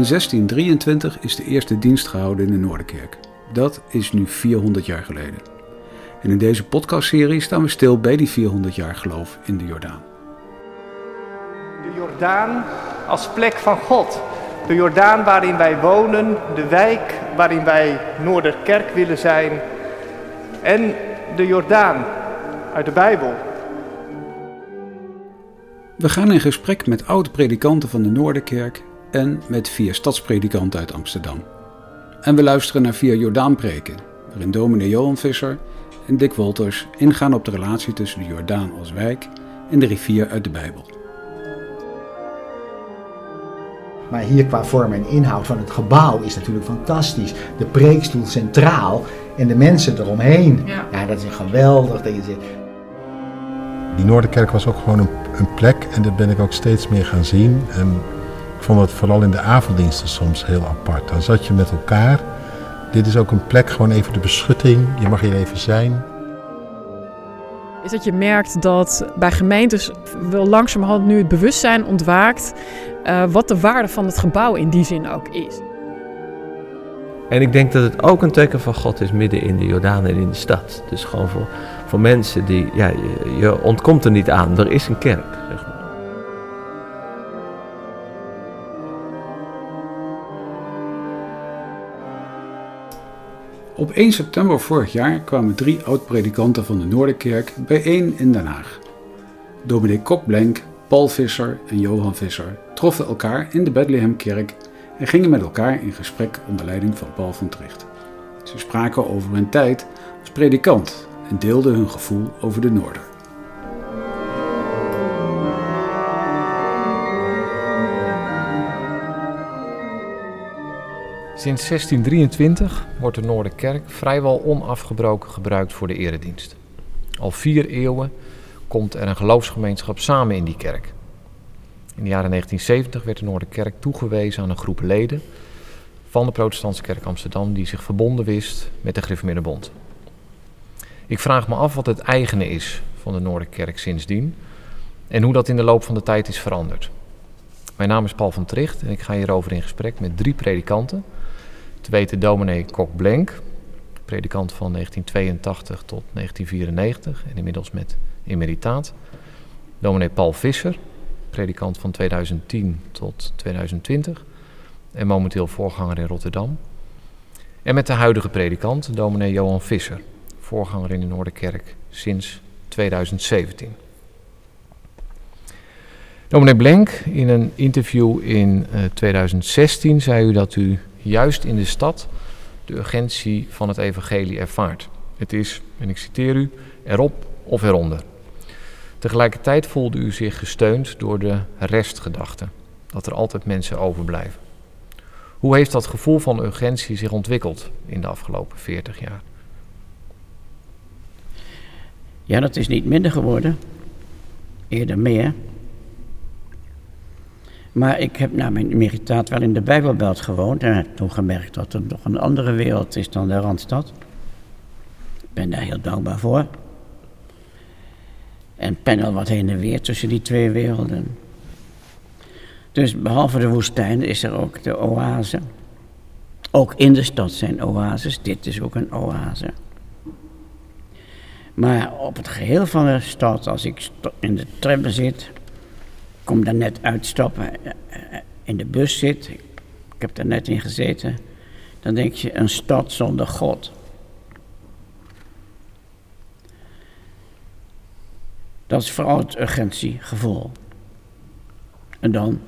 In 1623 is de eerste dienst gehouden in de Noorderkerk. Dat is nu 400 jaar geleden. En in deze podcastserie staan we stil bij die 400 jaar geloof in de Jordaan. De Jordaan als plek van God. De Jordaan waarin wij wonen, de wijk waarin wij Noorderkerk willen zijn. En de Jordaan uit de Bijbel. We gaan in gesprek met oude predikanten van de Noorderkerk en met vier stadspredikanten uit Amsterdam. En we luisteren naar vier Jordaanpreken, waarin dominee Johan Visser en Dick Wolters ingaan op de relatie tussen de Jordaan als wijk en de rivier uit de Bijbel. Maar hier qua vorm en inhoud van het gebouw is natuurlijk fantastisch. De preekstoel centraal en de mensen eromheen. Ja. Ja, dat is geweldig. Dat je Die Noorderkerk was ook gewoon een, een plek en dat ben ik ook steeds meer gaan zien. En ik vond het vooral in de avonddiensten soms heel apart. Dan zat je met elkaar. Dit is ook een plek, gewoon even de beschutting. Je mag hier even zijn. Is dat je merkt dat bij gemeentes wel langzamerhand nu het bewustzijn ontwaakt eh, wat de waarde van het gebouw in die zin ook is. En ik denk dat het ook een teken van God is midden in de Jordaan en in de stad. Dus gewoon voor, voor mensen die, ja, je, je ontkomt er niet aan. Er is een kerk, Op 1 september vorig jaar kwamen drie oud-predikanten van de Noorderkerk bijeen in Den Haag. Dominee Kokblenk, Paul Visser en Johan Visser troffen elkaar in de Bethlehemkerk en gingen met elkaar in gesprek onder leiding van Paul van Tricht. Ze spraken over hun tijd als predikant en deelden hun gevoel over de Noorder. Sinds 1623 wordt de Noorderkerk vrijwel onafgebroken gebruikt voor de eredienst. Al vier eeuwen komt er een geloofsgemeenschap samen in die kerk. In de jaren 1970 werd de Noorderkerk toegewezen aan een groep leden van de Protestantse Kerk Amsterdam die zich verbonden wist met de Griffemeerde. Ik vraag me af wat het eigene is van de Noorderkerk sindsdien en hoe dat in de loop van de tijd is veranderd. Mijn naam is Paul van Tricht en ik ga hierover in gesprek met drie predikanten. Te weten dominee Kok Blenk, predikant van 1982 tot 1994 en inmiddels met emeritaat. Dominee Paul Visser, predikant van 2010 tot 2020 en momenteel voorganger in Rotterdam. En met de huidige predikant, dominee Johan Visser, voorganger in de Noorderkerk sinds 2017. Dominee Blenk, in een interview in eh, 2016 zei u dat u juist in de stad de urgentie van het evangelie ervaart. Het is, en ik citeer u, erop of eronder. Tegelijkertijd voelde u zich gesteund door de restgedachte, dat er altijd mensen overblijven. Hoe heeft dat gevoel van urgentie zich ontwikkeld in de afgelopen 40 jaar? Ja, dat is niet minder geworden. Eerder meer. Maar ik heb na mijn emeritaat wel in de Bijbelbelt gewoond en heb toen gemerkt dat er nog een andere wereld is dan de Randstad. Ik ben daar heel dankbaar voor. En pendel wat heen en weer tussen die twee werelden. Dus behalve de woestijn is er ook de oase. Ook in de stad zijn oases. Dit is ook een oase. Maar op het geheel van de stad, als ik in de tram zit, kom daar net uitstappen, eh, eh, in de bus zit, ik heb daar net in gezeten, dan denk je een stad zonder God. Dat is vooral het urgentiegevoel. En dan,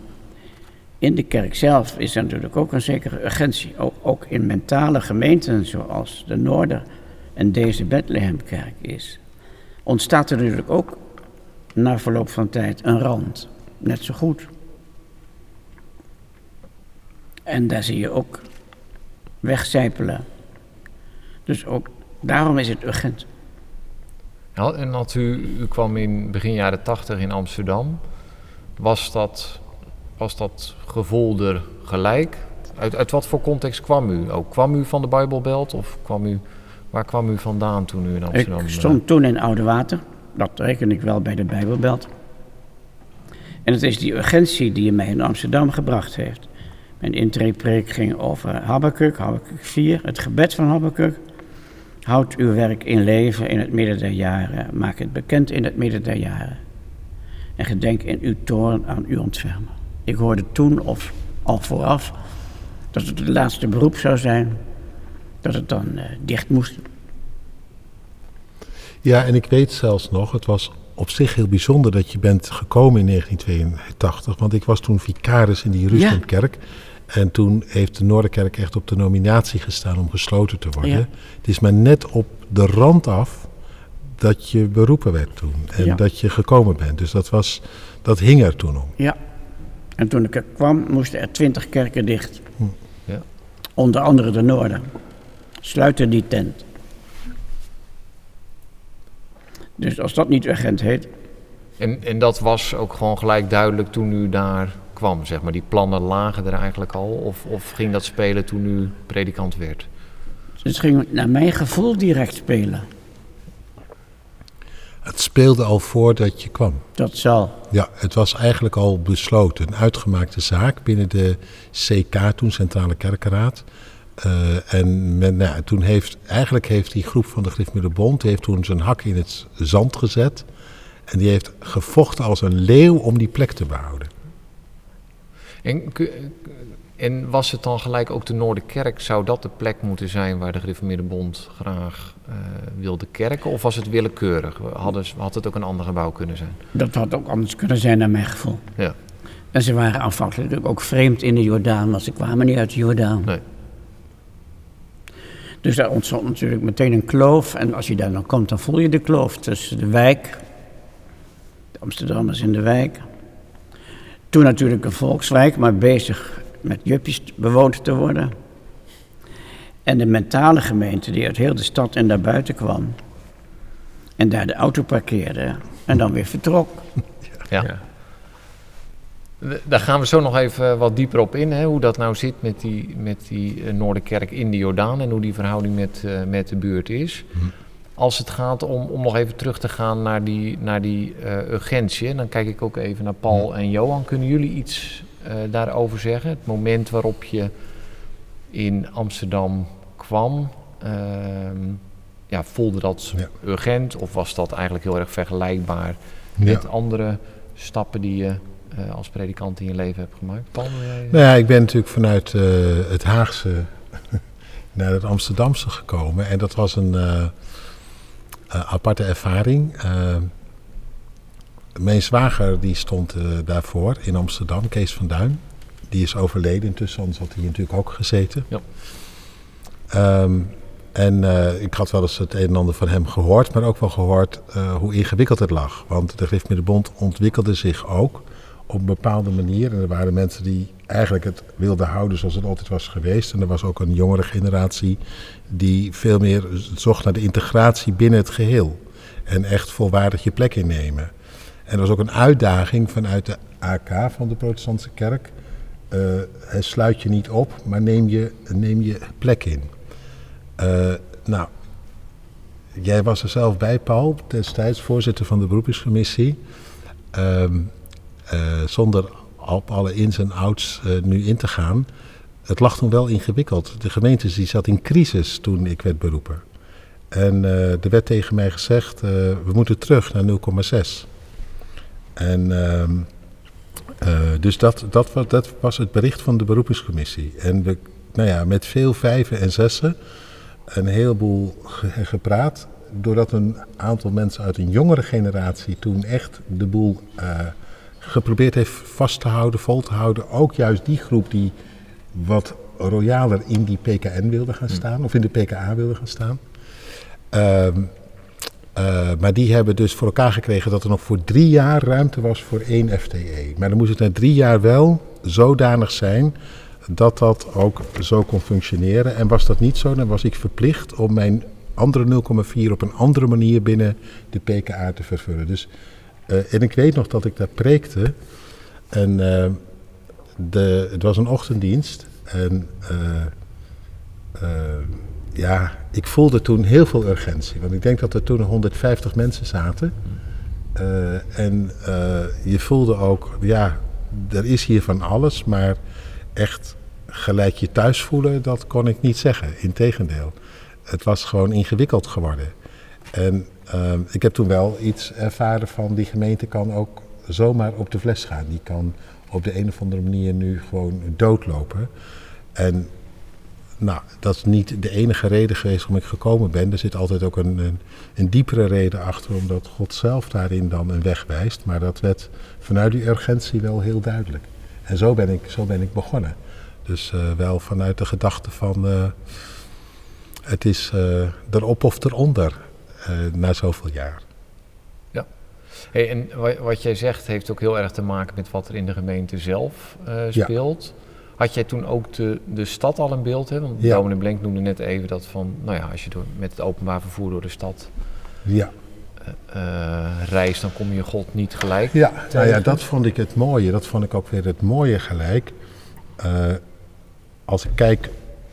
in de kerk zelf is er natuurlijk ook een zekere urgentie. Ook, ook in mentale gemeenten zoals de Noorder en deze Bethlehemkerk is. Ontstaat er natuurlijk ook na verloop van tijd een rand. Net zo goed. En daar zie je ook wegcijpelen. Dus ook daarom is het urgent. Ja, en had u, u kwam in begin jaren 80 in Amsterdam. Was dat, was dat gevoel er gelijk? Uit, uit wat voor context kwam u? Ook kwam u van de Bijbelbelt of kwam u, waar kwam u vandaan toen u in Amsterdam... Ik eh, stond toen in Oude Water. Dat reken ik wel bij de Bijbelbelt. En het is die urgentie die mij in Amsterdam gebracht heeft. Mijn intreepreek ging over Habakkuk, Habakkuk 4, het gebed van Habakkuk. Houd uw werk in leven in het midden der jaren, maak het bekend in het midden der jaren. En gedenk in uw toorn aan uw ontfermen. Ik hoorde toen, of al vooraf, dat het het laatste beroep zou zijn, dat het dan uh, dicht moest. Ja, en ik weet zelfs nog, het was op zich heel bijzonder dat je bent gekomen in 1982. Want ik was toen vicaris in de Jeruzalemkerk. En toen heeft de Noorderkerk echt op de nominatie gestaan om gesloten te worden. Het is maar net op de rand af dat je beroepen werd toen. En dat je gekomen bent. Dus dat, was, dat hing er toen om. Ja. En toen ik er kwam, moesten er twintig kerken dicht. Hm. Ja. Onder andere de Noorden. Sluiten die tent. Dus als dat niet urgent heet. En, en dat was ook gewoon gelijk duidelijk toen u daar kwam, zeg maar. Die plannen lagen er eigenlijk al? Of, of ging dat spelen toen u predikant werd? Het ging naar mijn gevoel direct spelen. Het speelde al voordat je kwam. Dat zal. Ja, het was eigenlijk al besloten. Een uitgemaakte zaak binnen de CK, toen Centrale Kerkenraad. Uh, en men, nou, toen heeft, eigenlijk heeft die groep van de Griffmiddelbond heeft toen zijn hak in het zand gezet. En die heeft gevochten als een leeuw om die plek te behouden. En, en was het dan gelijk ook de Noorderkerk? Zou dat de plek moeten zijn waar de Gereformeerde Bond graag uh, wilde kerken? Of was het willekeurig? Hadden, had het ook een ander gebouw kunnen zijn? Dat had ook anders kunnen zijn naar mijn gevoel. Ja. En ze waren aanvankelijk ook vreemd in de Jordaan, want ze kwamen niet uit de Jordaan. Nee. Dus daar ontstond natuurlijk meteen een kloof. En als je daar dan komt, dan voel je de kloof tussen de wijk, de Amsterdammers in de wijk. Toen natuurlijk een volkswijk, maar bezig met juppies bewoond te worden. En de mentale gemeente die uit heel de stad en daarbuiten kwam. En daar de auto parkeerde en dan weer vertrok. ja. ja. Daar gaan we zo nog even wat dieper op in, hè, hoe dat nou zit met die, met die eh, Noorderkerk in de Jordaan en hoe die verhouding met, uh, met de buurt is. Hm. Als het gaat om, om nog even terug te gaan naar die, naar die uh, urgentie, dan kijk ik ook even naar Paul hm. en Johan. Kunnen jullie iets uh, daarover zeggen? Het moment waarop je in Amsterdam kwam, uh, ja, voelde dat ja. urgent of was dat eigenlijk heel erg vergelijkbaar ja. met andere stappen die je uh, als predikant in je leven hebt gemaakt? Paul, jij... Nou ja, ik ben natuurlijk vanuit uh, het Haagse naar het Amsterdamse gekomen. En dat was een uh, aparte ervaring. mijn zwager die stond daarvoor in Amsterdam, Kees van Duin. Die is overleden intussen, anders had hij natuurlijk ook gezeten. Ja. Um, en uh, ik had wel eens het een en ander van hem gehoord, maar ook wel gehoord uh, hoe ingewikkeld het lag. Want de Griffmiddelbond ontwikkelde zich ook op een bepaalde manier. En er waren mensen die eigenlijk het wilden houden zoals het altijd was geweest. En er was ook een jongere generatie die veel meer zocht naar de integratie binnen het geheel. En echt volwaardig je plek innemen. En er was ook een uitdaging vanuit de AK van de Protestantse Kerk. Uh, sluit je niet op, maar neem je, neem je plek in. Uh, nou, jij was er zelf bij, Paul, destijds voorzitter van de beroepscommissie. Um, uh, zonder op alle ins en outs uh, nu in te gaan. Het lag toen wel ingewikkeld. De gemeente die zat in crisis toen ik werd beroepen. En uh, er werd tegen mij gezegd, we moeten terug naar 0,6. En ehm, dus dat, dat, was, dat was het bericht van de beroepscommissie. En we, nou ja, met veel vijven en zessen, een heleboel ge gepraat. Doordat een aantal mensen uit een jongere generatie toen echt de boel geprobeerd heeft vast te houden, vol te houden. Ook juist die groep die wat royaler in die PKN wilde gaan hm. staan, of in de PKA wilde gaan staan. Uh, uh, maar die hebben dus voor elkaar gekregen dat er nog voor drie jaar ruimte was voor één FTE. Maar dan moest het na drie jaar wel zodanig zijn dat dat ook zo kon functioneren. En was dat niet zo, dan was ik verplicht om mijn andere 0,4 op een andere manier binnen de PKA te vervullen. Dus uh, en ik weet nog dat ik daar preekte. En uh, de, het was een ochtenddienst. En uh, ja, ik voelde toen heel veel urgentie. Want ik denk dat er toen 150 mensen zaten. en je voelde ook, ja, er is hier van alles. Maar echt gelijk je thuis voelen, dat kon ik niet zeggen. Integendeel. Het was gewoon ingewikkeld geworden. En ehm, ik heb toen wel iets ervaren van die gemeente kan ook zomaar op de fles gaan. Die kan op de een of andere manier nu gewoon doodlopen. En nou, dat is niet de enige reden geweest waarom ik gekomen ben. Er zit altijd ook een, een, diepere reden achter, omdat God zelf daarin dan een weg wijst. Maar dat werd vanuit die urgentie wel heel duidelijk. En zo ben ik, zo ben ik begonnen. Dus uh, wel vanuit de gedachte van uh, het is uh, erop of eronder na zoveel jaar. Ja. Hey, en wat jij zegt heeft ook heel erg te maken met wat er in de gemeente zelf speelt. Ja. Had jij toen ook de, de stad al in beeld? Hè? Want ja. Douwen Blenk noemde net even dat van, nou ja, als je door, met het openbaar vervoer door de stad ja. Uh, reist, dan kom je God niet gelijk. Ja, nou ja, dat vond ik het mooie. Dat vond ik ook weer het mooie gelijk. Uh, als ik kijk,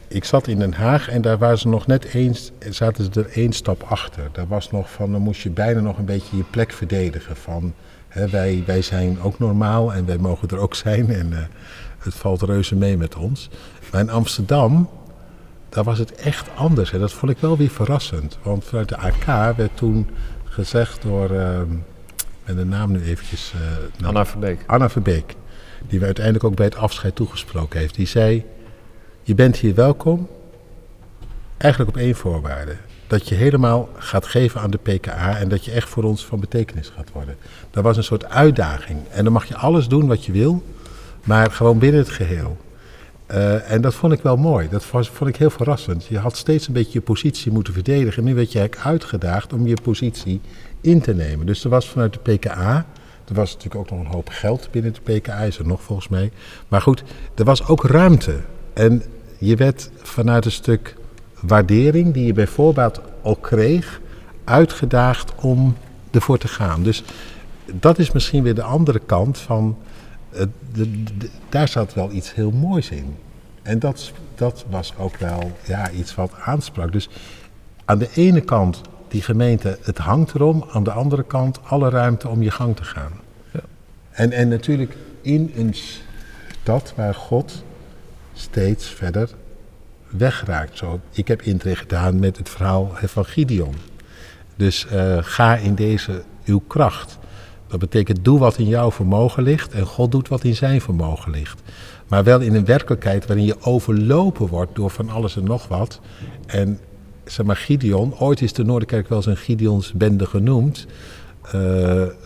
ik zat in Den Haag en daar waren ze nog net eens, zaten ze er één stap achter. Daar was nog van, dan moest je bijna nog een beetje je plek verdedigen. Van, hè, wij, wij zijn ook normaal en wij mogen er ook zijn en uh, het valt reuze mee met ons. Maar in Amsterdam, daar was het echt anders. En dat vond ik wel weer verrassend. Want vanuit de AK werd toen gezegd door, uh, en de naam nu eventjes... Uh, nou, Anna Verbeek. Anna Verbeek. Die we uiteindelijk ook bij het afscheid toegesproken heeft. Die zei, je bent hier welkom, eigenlijk op één voorwaarde. Dat je helemaal gaat geven aan de PKA en dat je echt voor ons van betekenis gaat worden. Dat was een soort uitdaging. En dan mag je alles doen wat je wil, maar gewoon binnen het geheel. Uh, en dat vond ik wel mooi. Dat vond ik heel verrassend. Je had steeds een beetje je positie moeten verdedigen. En nu werd je eigenlijk uitgedaagd om je positie in te nemen. Dus er was vanuit de PKA. Er was natuurlijk ook nog een hoop geld binnen de PKA, is er nog volgens mij. Maar goed, er was ook ruimte. En je werd vanuit een stuk waardering die je bijvoorbeeld al kreeg, uitgedaagd om ervoor te gaan. Dus dat is misschien weer de andere kant van, uh, de, de, daar zat wel iets heel moois in. En dat, dat was ook wel ja, iets wat aansprak. Dus aan de ene kant die gemeente, het hangt erom. Aan de andere kant alle ruimte om je gang te gaan. Ja. En, en natuurlijk in een stad waar God steeds verder wegraakt. Zo, ik heb intrek gedaan met het verhaal van Gideon. Dus uh, ga in deze uw kracht. Dat betekent doe wat in jouw vermogen ligt en God doet wat in zijn vermogen ligt. Maar wel in een werkelijkheid waarin je overlopen wordt door van alles en nog wat. En zeg maar Gideon, ooit is de Noorderkerk wel eens een Gideons bende genoemd. Uh,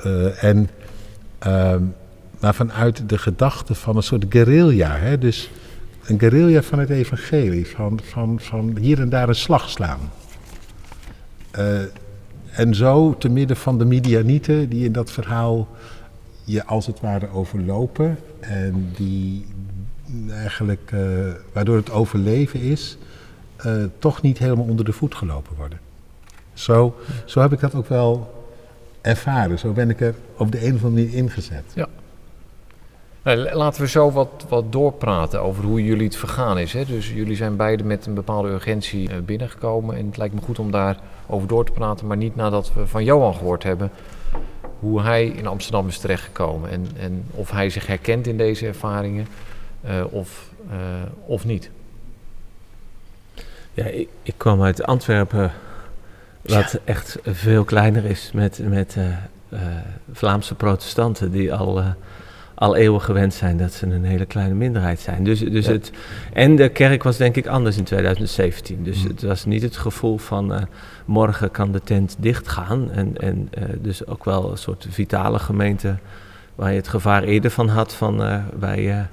uh, en, maar vanuit de gedachte van een soort guerrilla. Hè? Dus een guerrilla van het evangelie, van, van, van hier en daar een slag slaan. Uh, en zo, te midden van de Midianieten, die in dat verhaal je als het ware overlopen. En die eigenlijk, uh, waardoor het overleven is, uh, toch niet helemaal onder de voet gelopen worden. Zo, zo heb ik dat ook wel ervaren. Zo ben ik er op de een of andere manier ingezet. Ja. Nou, laten we zo wat, wat doorpraten over hoe jullie het vergaan is. Hè? Dus jullie zijn beide met een bepaalde urgentie uh, binnengekomen. En het lijkt me goed om daar over door te praten, maar niet nadat we van Johan gehoord hebben hoe hij in Amsterdam is terechtgekomen. En, en of hij zich herkent in deze ervaringen uh, of, uh, of niet. Ja, ik, ik, kwam uit Antwerpen, wat ja. echt veel kleiner is, met, met Vlaamse protestanten die al al eeuwen gewend zijn dat ze een hele kleine minderheid zijn. Dus, dus het, en de kerk was denk ik anders in 2017. Dus mm. het was niet het gevoel van uh, morgen kan de tent dichtgaan. En, en uh, dus ook wel een soort vitale gemeente waar je het gevaar eerder van had van uh, wij,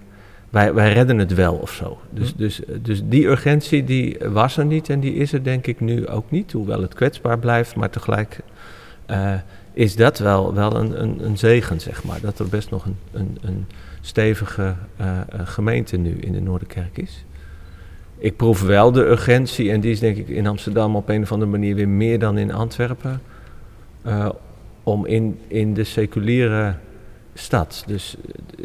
wij, wij redden het wel of zo. Dus, mm. dus, dus die urgentie die was er niet en die is er denk ik nu ook niet. Hoewel het kwetsbaar blijft, maar tegelijk is dat wel, wel een, een, een, zegen, zeg maar. Dat er best nog een, een, een stevige uh, gemeente nu in de Noorderkerk is. Ik proef wel de urgentie, en die is denk ik in Amsterdam op een of andere manier weer meer dan in Antwerpen. Uh, om in, in de seculiere stad, dus,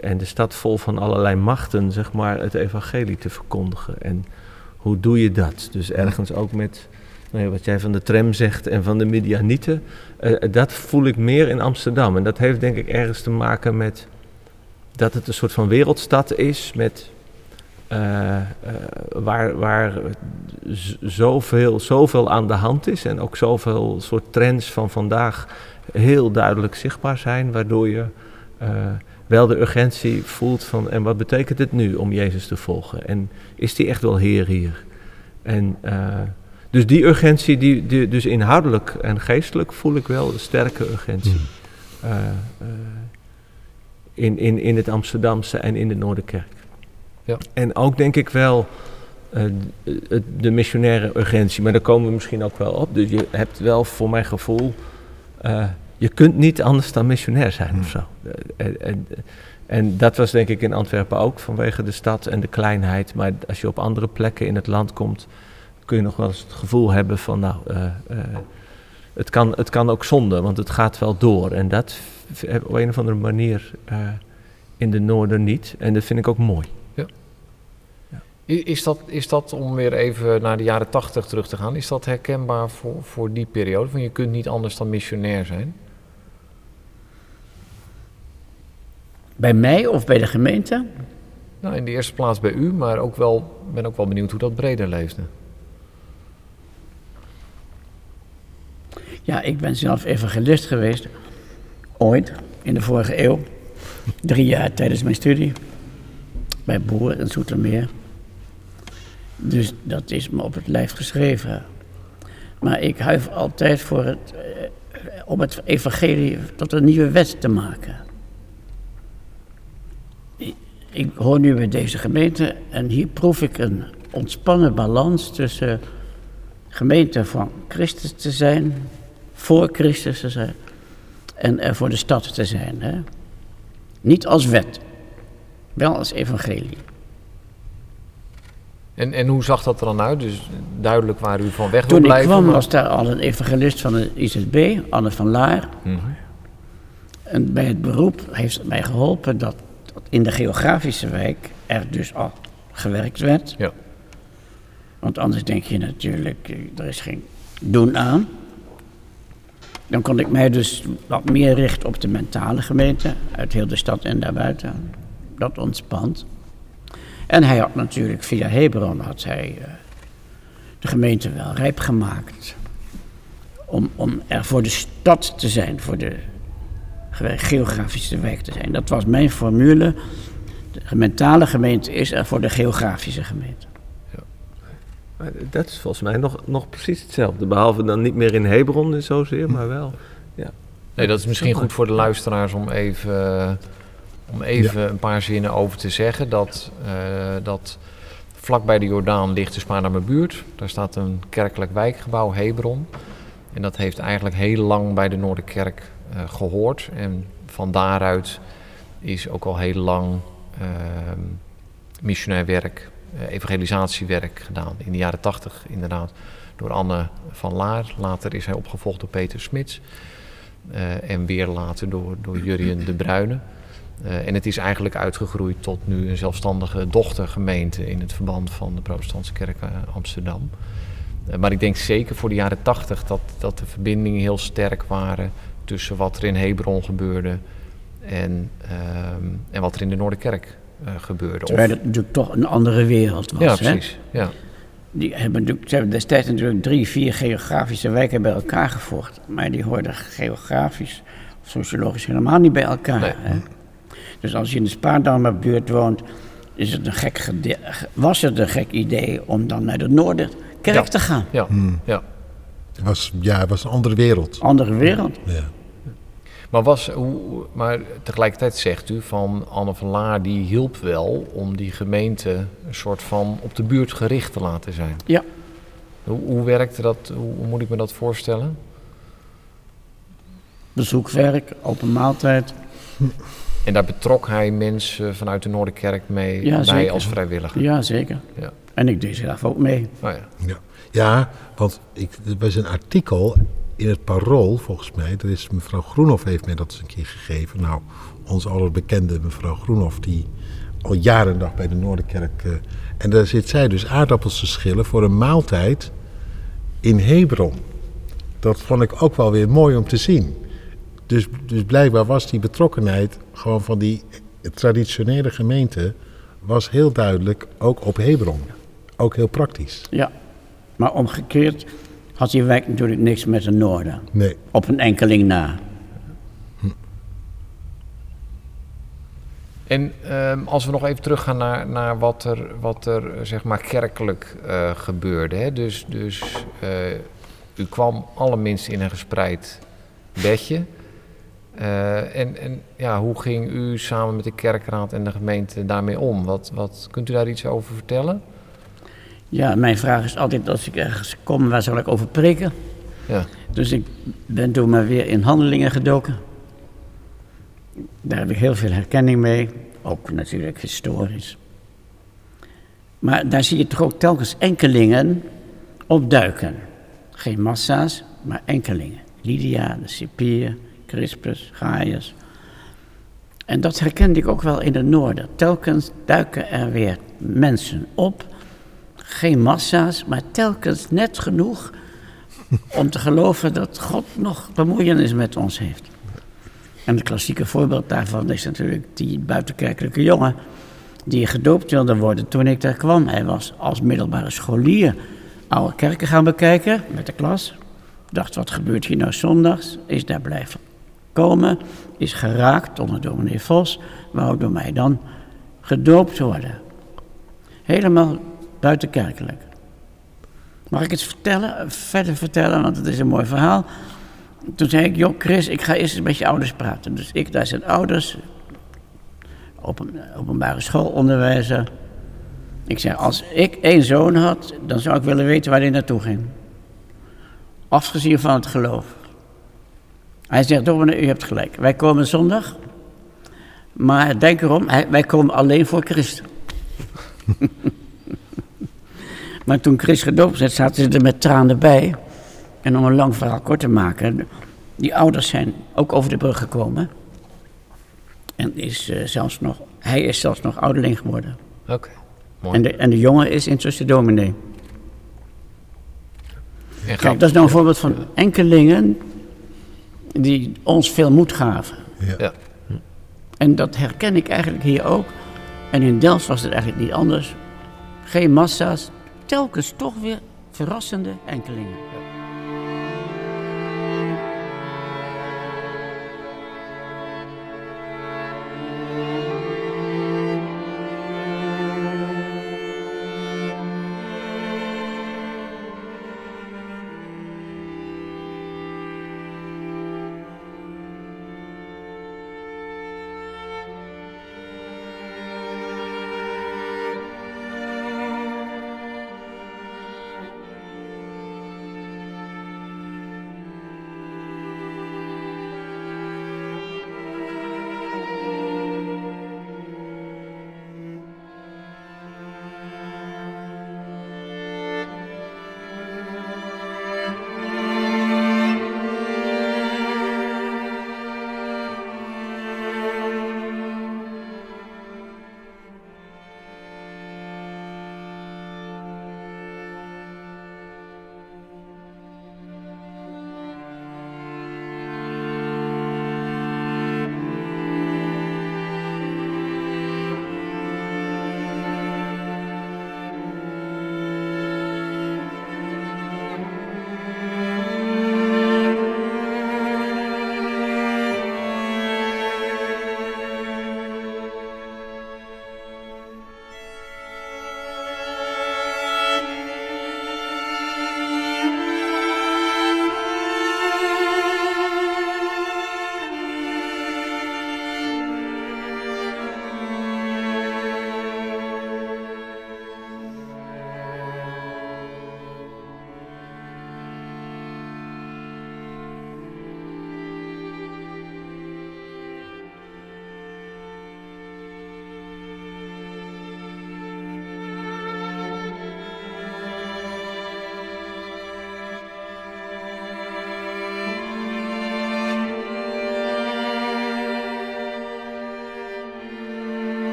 en de stad vol van allerlei machten, zeg maar, het evangelie te verkondigen. En hoe doe je dat? Dus ergens ook met nou wat jij van de tram zegt en van de Midianieten, uh, dat voel ik meer in Amsterdam. En dat heeft denk ik ergens te maken met dat het een soort van wereldstad is met eh, eh, waar, waar zoveel, zoveel aan de hand is en ook zoveel soort trends van vandaag heel duidelijk zichtbaar zijn, waardoor je eh, wel de urgentie voelt van en wat betekent het nu om Jezus te volgen? En is die echt wel Heer hier? En eh, dus die urgentie, die, die, dus inhoudelijk en geestelijk voel ik wel een sterke urgentie. Eh, eh, in, in, in het Amsterdamse en in de Noorderkerk. Ja. En ook denk ik wel eh, de, de missionaire urgentie, maar daar komen we misschien ook wel op. Dus je hebt wel voor mijn gevoel, je kunt niet anders dan missionair zijn of zo. En, en, en dat was denk ik in Antwerpen ook vanwege de stad en de kleinheid. Maar als je op andere plekken in het land komt, kun je nog wel eens het gevoel hebben van nou, eh, eh, het, kan, het kan ook zonde, want het gaat wel door. En dat op een of andere manier eh, in de noorden niet. En dat vind ik ook mooi. I- Is dat, is dat, om weer even naar de jaren tachtig terug te gaan, is dat herkenbaar voor, voor die periode? Van je kunt niet anders dan missionair zijn? Bij mij of bij de gemeente? Nou, in de eerste plaats bij u, maar ook wel, ben ook wel benieuwd hoe dat breder leefde. Ja, ik ben zelf evangelist geweest. Ooit, in de vorige eeuw. Drie jaar tijdens mijn studie. Bij Boer in Zoetermeer. Dus dat is me op het lijf geschreven. Maar ik huiver altijd voor het, eh, om het evangelie tot een nieuwe wet te maken. Ik, ik hoor nu bij deze gemeente en hier proef ik een ontspannen balans tussen gemeente van Christus te zijn, voor Christus te zijn en er voor de stad te zijn. Hè? Niet als wet, wel als evangelie. En, en hoe zag dat er dan uit? Dus duidelijk waar u van weg wil Toen ik blijven. kwam was daar al een evangelist van de IZB, Anne van Laar. Mhm. En bij het beroep heeft het mij geholpen dat, dat in de geografische wijk er dus al gewerkt werd. Ja. Want anders denk je natuurlijk, eh, er is geen doen aan. Dan kon ik mij dus wat meer richten op de mentale gemeente, uit heel de stad en daarbuiten. Dat ontspant. En hij had natuurlijk via Hebron had hij, eh, de gemeente wel rijp gemaakt. Om, om er voor de stad te zijn, voor de ge- geografische wijk te zijn. Dat was mijn formule. De mentale gemeente is er voor de geografische gemeente. Maar dat is volgens mij nog, nog precies hetzelfde. Behalve dan niet meer in Hebron en zozeer, maar wel. Ja. Nee, dat is misschien goed voor de luisteraars om even, om even een paar zinnen over te zeggen. Dat, eh dat vlak bij de Jordaan ligt de Spaarnamer buurt. Daar staat een kerkelijk wijkgebouw, Hebron. En dat heeft eigenlijk heel lang bij de Noorderkerk eh, gehoord. En van daaruit is ook al heel lang ehm, missionair werk, evangelisatiewerk gedaan. In de jaren tachtig inderdaad door Anne van Laar. Later is hij opgevolgd door Peter Smits. Eh, en weer later door, door Jurjen de Bruyne. Eh, en het is eigenlijk uitgegroeid tot nu een zelfstandige dochtergemeente in het verband van de Protestantse Kerk eh, Amsterdam. Eh, maar ik denk zeker voor de jaren tachtig dat, dat de verbindingen heel sterk waren tussen wat er in Hebron gebeurde en, ehm, en wat er in de Noorderkerk eh, gebeurde. Terwijl het natuurlijk toch een andere wereld was. ja, hè? precies. Ja. Die hebben, ze hebben destijds natuurlijk drie, vier geografische wijken bij elkaar gevoegd. Maar die hoorden geografisch of sociologisch helemaal niet bij elkaar. Nee. Hè? Dus als je in de Spaardammer buurt woont, is het een gek was het een gek idee om dan naar de Noorderkerk Ja. te gaan. Ja, ja. Het was, ja, het was een andere wereld. Andere wereld. Ja. Maar, was, hoe, maar tegelijkertijd zegt u van Anne van Laar die hielp wel om die gemeente een soort van op de buurt gericht te laten zijn. Ja. Hoe, hoe werkte dat? Hoe, hoe moet ik me dat voorstellen? Bezoekwerk, open maaltijd. En daar betrok hij mensen vanuit de Noorderkerk mee Ja, bij zeker. als vrijwilliger. Ja, zeker. Ja. En ik deed zelf ook mee. Oh ja. Ja, ja want ik, er was een artikel in het Parool, volgens mij. Dat is mevrouw Groenhoff heeft mij dat eens een keer gegeven. Nou, onze allerbekende mevrouw Groenhoff, die al jaren dag bij de Noorderkerk... eh, en daar zit zij dus aardappels te schillen voor een maaltijd in Hebron. Dat vond ik ook wel weer mooi om te zien. Dus, dus blijkbaar was die betrokkenheid gewoon van die traditionele gemeente was heel duidelijk ook op Hebron. Ook heel praktisch. Ja, maar omgekeerd had die wijk natuurlijk niks met het noorden. Nee. Op een enkeling na. En ehm, als we nog even teruggaan naar, naar wat er, wat er eh, zeg maar kerkelijk eh, gebeurde. Hè? Dus, dus eh, u kwam allerminst in een gespreid bedje. Eh, en en ja, hoe ging u samen met de kerkraad en de gemeente daarmee om? Wat, wat, kunt u daar iets over vertellen? Ja, mijn vraag is altijd als ik ergens kom, waar zal ik over preken? Ja. Dus ik ben toen maar weer in handelingen gedoken. Daar heb ik heel veel herkenning mee, ook natuurlijk historisch. Maar daar zie je toch ook telkens enkelingen opduiken. Geen massa's, maar enkelingen. Lydia, de Cipier, Crispus, Gaius. En dat herkende ik ook wel in het noorden. Telkens duiken er weer mensen op. Geen massa's, maar telkens net genoeg om te geloven dat God nog bemoeienis met ons heeft. En het klassieke voorbeeld daarvan is natuurlijk die buitenkerkelijke jongen die gedoopt wilde worden toen ik daar kwam. Hij was als middelbare scholier oude kerken gaan bekijken met de klas. Dacht, wat gebeurt hier nou zondags? Is daar blijven komen. Is geraakt onder dominee Vos. Wou door mij dan gedoopt worden. Helemaal buitenkerkelijk. Mag ik het vertellen, verder vertellen, want het is een mooi verhaal. Toen zei ik, joh Chris, ik ga eerst met je ouders praten. Dus ik, daar zijn ouders, open, openbare schoolonderwijzer. Ik zei, als ik één zoon had, dan zou ik willen weten waar hij naartoe ging. Afgezien van het geloof. Hij zegt, dominee, u hebt gelijk. Wij komen zondag, maar denk erom, wij komen alleen voor Christus. maar toen Chris gedoopt werd, zaten ze er met tranen bij. En om een lang verhaal kort te maken, die ouders zijn ook over de brug gekomen. En is, eh, zelfs nog, hij is zelfs nog ouderling geworden. Oké, mooi. En de, en de jongen is intussen dominee. Kijk, dat is nou een voorbeeld van enkelingen die ons veel moed gaven. Ja. Ja. En dat herken ik eigenlijk hier ook. En in Delft was het eigenlijk niet anders. Geen massa's, telkens toch weer verrassende enkelingen.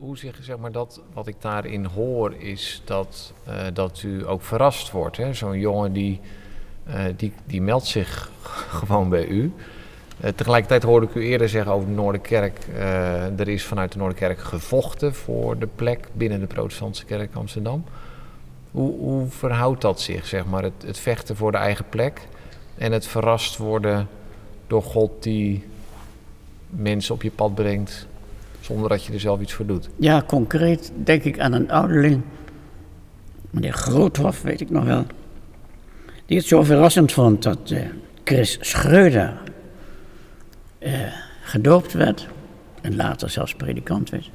Hoe, zich, zeg maar, dat, wat ik daarin hoor, is dat, uh, dat u ook verrast wordt. Zo'n jongen die, uh, die, die meldt zich gewoon bij u. Uh, tegelijkertijd hoorde ik u eerder zeggen over de Noorderkerk. er is vanuit de Noorderkerk gevochten voor de plek binnen de Protestantse Kerk Amsterdam. Hoe, hoe verhoudt dat zich, zeg maar, het, het vechten voor de eigen plek en het verrast worden door God die mensen op je pad brengt zonder dat je er zelf iets voor doet? Ja, concreet denk ik aan een ouderling, meneer Groothof, weet ik nog wel, die het zo verrassend vond dat uh, Chris Schreuder uh, gedoopt werd en later zelfs predikant werd.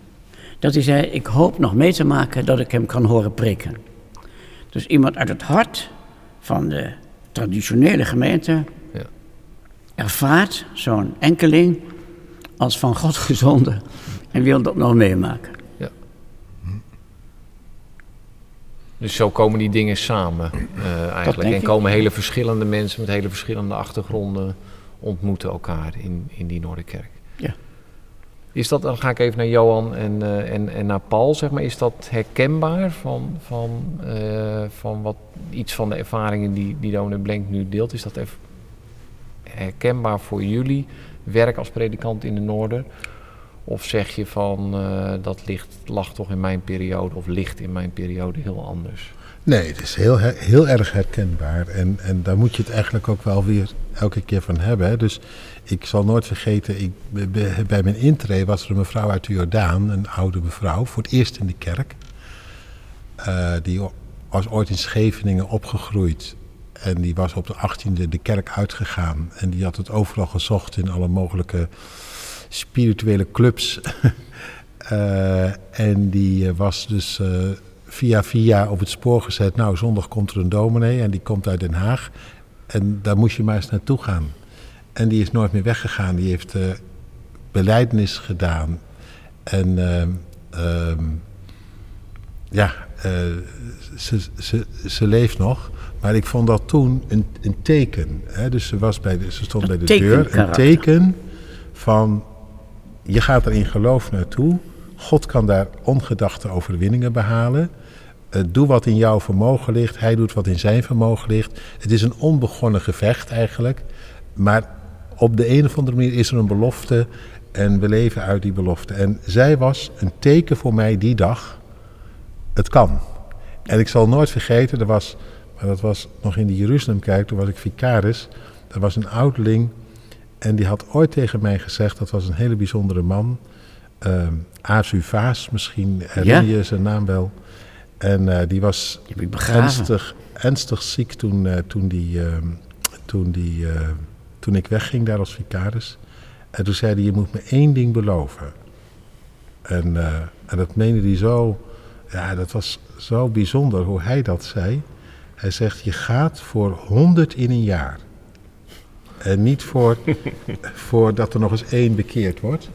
Dat hij zei, ik hoop nog mee te maken dat ik hem kan horen preken. Dus iemand uit het hart van de traditionele gemeente ja. ervaart zo'n enkeling als van God gezonden en wil dat nog meemaken. Ja. Dus zo komen die dingen samen uh, eigenlijk. En komen hele verschillende mensen met hele verschillende achtergronden ontmoeten elkaar in, in die Noorderkerk. Ja. Is dat, dan ga ik even naar Johan en, uh, en, en naar Paul, zeg maar. Is dat herkenbaar van, van, uh, van wat, iets van de ervaringen die, die Dominee Blenk nu deelt? Is dat even herkenbaar voor jullie werk als predikant in de Noorden? Of zeg je van uh, dat ligt, lag toch in mijn periode of ligt in mijn periode heel anders? Nee, het is heel, heel erg herkenbaar. En, en daar moet je het eigenlijk ook wel weer elke keer van hebben. Hè. Dus ik zal nooit vergeten, ik, bij mijn intree was er een mevrouw uit de Jordaan, een oude mevrouw, voor het eerst in de kerk. Uh, die was ooit in Scheveningen opgegroeid. En die was op de 18e de kerk uitgegaan. En die had het overal gezocht in alle mogelijke spirituele clubs. uh, en die was dus uh, via via op het spoor gezet. Nou, zondag komt er een dominee en die komt uit Den Haag. En daar moest je maar eens naartoe gaan. En die is nooit meer weggegaan. Die heeft uh, beleidenis gedaan. En uh, ja, uh, ze, ze, ze leeft nog. Maar ik vond dat toen een, een teken. Hè? Dus ze, was bij de, ze stond bij de deur. Een teken van je gaat er in geloof naartoe. God kan daar ongedachte overwinningen behalen. Uh, doe wat in jouw vermogen ligt. Hij doet wat in zijn vermogen ligt. Het is een onbegonnen gevecht eigenlijk. Maar op de een of andere manier is er een belofte. En we leven uit die belofte. En zij was een teken voor mij die dag. Het kan. En ik zal nooit vergeten, er was, dat was nog in de Jeruzalemkerk, toen was ik vicaris. Er was een ouderling en die had ooit tegen mij gezegd, dat was een hele bijzondere man. Uh, Azu Vaas, misschien herinner je zijn naam wel. En uh, die was ernstig, ernstig ziek toen, uh, toen, die, uh, toen, die, toen ik wegging daar als vicaris. En toen zei hij, je moet me één ding beloven. En, en dat meende hij zo, ja, dat was zo bijzonder hoe hij dat zei. Hij zegt, je gaat voor honderd in een jaar. En niet voor, voor dat er nog eens één bekeerd wordt.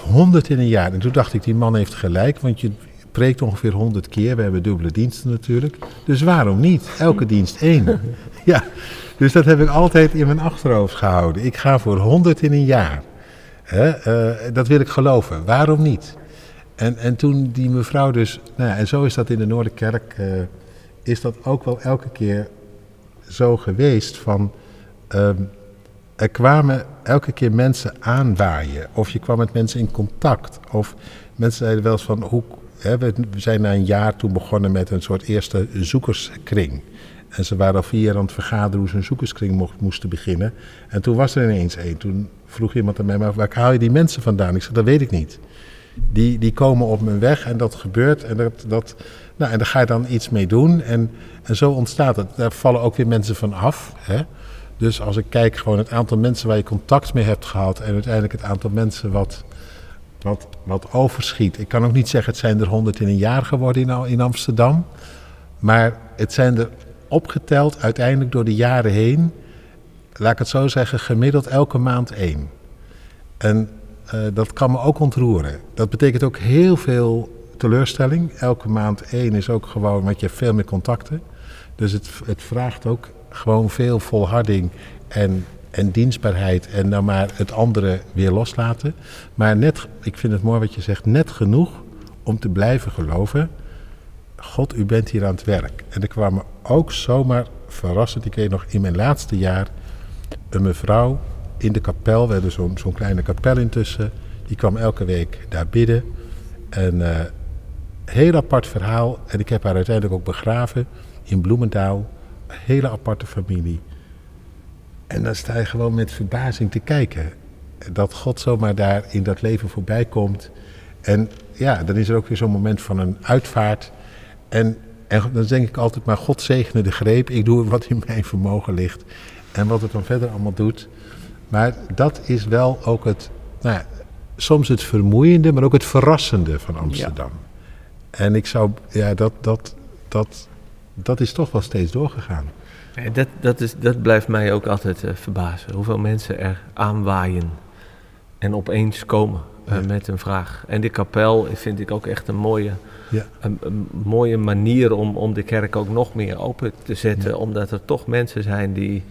Honderd in een jaar. En toen dacht ik, die man heeft gelijk, want je preekt ongeveer honderd keer. We hebben dubbele diensten natuurlijk. Dus waarom niet? Elke dienst één. Ja, dus dat heb ik altijd in mijn achterhoofd gehouden. Ik ga voor honderd in een jaar. uh, dat wil ik geloven. Waarom niet? En, en toen die mevrouw dus, nou ja, en zo is dat in de Noorderkerk, uh, is dat ook wel elke keer zo geweest van Um, er kwamen elke keer mensen aanwaaien. Of je kwam met mensen in contact. Of mensen zeiden wel eens van... Hoe, hè, we zijn na een jaar toen begonnen met een soort eerste zoekerskring. En ze waren al vier jaar aan het vergaderen hoe ze een zoekerskring moesten beginnen. En toen was er ineens één. Toen vroeg iemand aan mij, maar waar haal je die mensen vandaan? Ik zei, dat weet ik niet. Die, die komen op mijn weg en dat gebeurt. En, dat, dat, nou, en daar ga je dan iets mee doen. En, en zo ontstaat het. Daar vallen ook weer mensen van af. Hè? Dus als ik kijk gewoon het aantal mensen waar je contact mee hebt gehad en uiteindelijk het aantal mensen wat, wat, wat overschiet. Ik kan ook niet zeggen het zijn er honderd in een jaar geworden in, in Amsterdam. Maar het zijn er opgeteld uiteindelijk door de jaren heen, laat ik het zo zeggen, gemiddeld elke maand één. En uh, dat kan me ook ontroeren. Dat betekent ook heel veel teleurstelling. Elke maand één is ook gewoon, want je hebt veel meer contacten. Dus het, het vraagt ook gewoon veel volharding en en dienstbaarheid en dan maar het andere weer loslaten. Maar net, ik vind het mooi wat je zegt, net genoeg om te blijven geloven. God, u bent hier aan het werk. En er kwam ook zomaar verrassend, ik weet nog in mijn laatste jaar, een mevrouw in de kapel, we hadden zo'n zo'n kleine kapel intussen, die kwam elke week daar bidden. En uh, heel apart verhaal, en ik heb haar uiteindelijk ook begraven in Bloemendaal. Hele aparte familie. En dan sta je gewoon met verbazing te kijken. Dat God zomaar daar in dat leven voorbij komt. En ja, dan is er ook weer zo'n moment van een uitvaart. En, en dan denk ik altijd maar, God zegene de greep. Ik doe wat in mijn vermogen ligt. En wat het dan verder allemaal doet. Maar dat is wel ook het, nou ja, soms het vermoeiende, maar ook het verrassende van Amsterdam. En ik zou, ja, dat, dat, dat, dat is toch wel steeds doorgegaan. Dat, dat, is, dat blijft mij ook altijd uh, verbazen. Hoeveel mensen er aanwaaien en opeens komen uh, met een vraag. En de kapel vind ik ook echt een mooie, ja. een, een, mooie manier om, om de kerk ook nog meer open te zetten. Ja. Omdat er toch mensen zijn die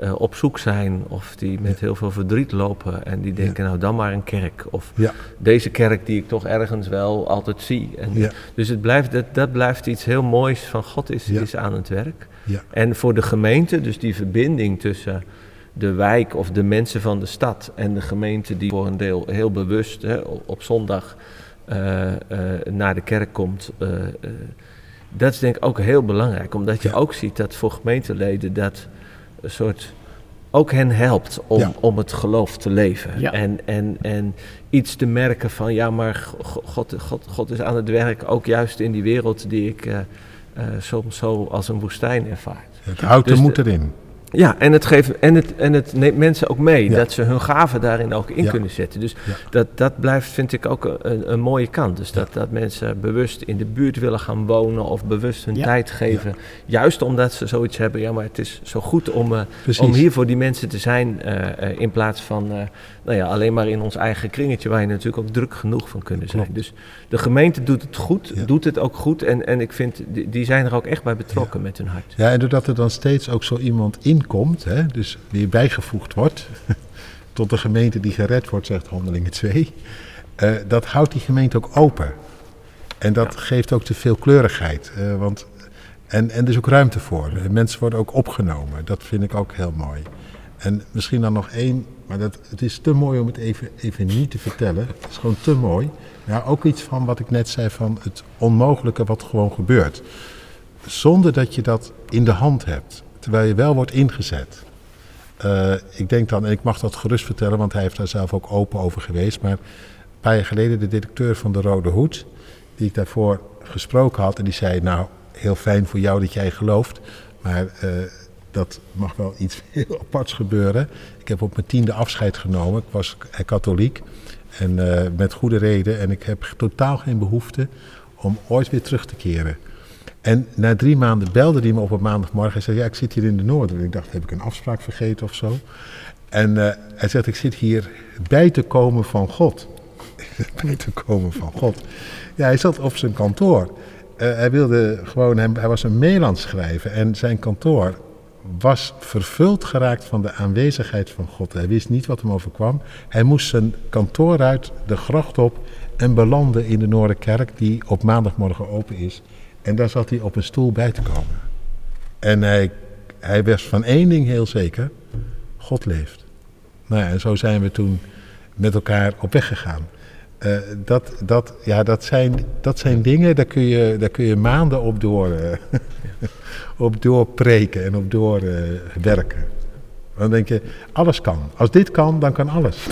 uh, op zoek zijn of die met heel veel verdriet lopen en die denken, nou dan maar een kerk. Of deze kerk die ik toch ergens wel altijd zie. En Dus het blijft, dat, dat blijft iets heel moois van God is, is aan het werk. En voor de gemeente, dus die verbinding tussen de wijk of de mensen van de stad en de gemeente die voor een deel heel bewust hè, op zondag uh, uh, naar de kerk komt. dat is denk ik ook heel belangrijk, omdat je ook ziet dat voor gemeenteleden dat een soort ook hen helpt om, ja. om het geloof te leven. Ja. En, en, en iets te merken van, ja, maar God, God, God is aan het werk, ook juist in die wereld die ik uh, uh, soms zo als een woestijn ervaar. Het houdt dus de moed erin. Ja, en het, geeft, en het, en het neemt mensen ook mee, ja. dat ze hun gaven daarin ook in ja. kunnen zetten. Dus ja. dat, dat blijft, vind ik, ook een, een mooie kant. Dus dat, dat mensen bewust in de buurt willen gaan wonen of bewust hun tijd geven. Juist omdat ze zoiets hebben, ja, maar het is zo goed om, uh, om hier voor die mensen te zijn, uh, uh, in plaats van nou ja, alleen maar in ons eigen kringetje, waar je natuurlijk ook druk genoeg van kunnen zijn. Klopt. Dus de gemeente doet het goed, doet het ook goed. En, en ik vind, die, die zijn er ook echt bij betrokken met hun hart. Ja, en doordat er dan steeds ook zo iemand in komt, hè, dus die bijgevoegd wordt tot de gemeente die gered wordt, zegt Handelingen 2, uh, dat houdt die gemeente ook open. En dat ja. geeft ook te veel kleurigheid. Uh, want, en, en er is ook ruimte voor. Mensen worden ook opgenomen. Dat vind ik ook heel mooi. En misschien dan nog één, maar dat, het is te mooi om het even, even niet te vertellen. Het is gewoon te mooi. Ja, ook iets van wat ik net zei van het onmogelijke wat gewoon gebeurt. Zonder dat je dat in de hand hebt terwijl je wel wordt ingezet. Uh, ik denk dan, en ik mag dat gerust vertellen, want hij heeft daar zelf ook open over geweest. Maar een paar jaar geleden de directeur van de Rode Hoed, die ik daarvoor gesproken had, en die zei: Nou, heel fijn voor jou dat jij gelooft, maar uh, dat mag wel iets heel aparts gebeuren. Ik heb op mijn tiende afscheid genomen. Ik was katholiek en met goede reden. En ik heb totaal geen behoefte om ooit weer terug te keren. En na drie maanden belde hij me op een maandagmorgen en zei: Ja, ik zit hier in de Noorden. En ik dacht: Heb ik een afspraak vergeten of zo? En uh, hij zegt: Ik zit hier bij te komen van God. bij te komen van God. Ja, hij zat op zijn kantoor. Uh, hij wilde gewoon, hem, hij was een mail aan schrijven. En zijn kantoor was vervuld geraakt van de aanwezigheid van God. Hij wist niet wat hem overkwam. Hij moest zijn kantoor uit, de gracht op en belandde in de Noorderkerk, die op maandagmorgen open is. En daar zat hij op een stoel bij te komen. En hij, hij was van één ding heel zeker: God leeft. Nou ja, en zo zijn we toen met elkaar op weg gegaan. Uh, dat, dat, ja, dat, zijn, dat zijn dingen, daar kun je, daar kun je maanden op door, uh, op doorpreken en op doorwerken. Uh, dan denk je, alles kan. Als dit kan, dan kan alles.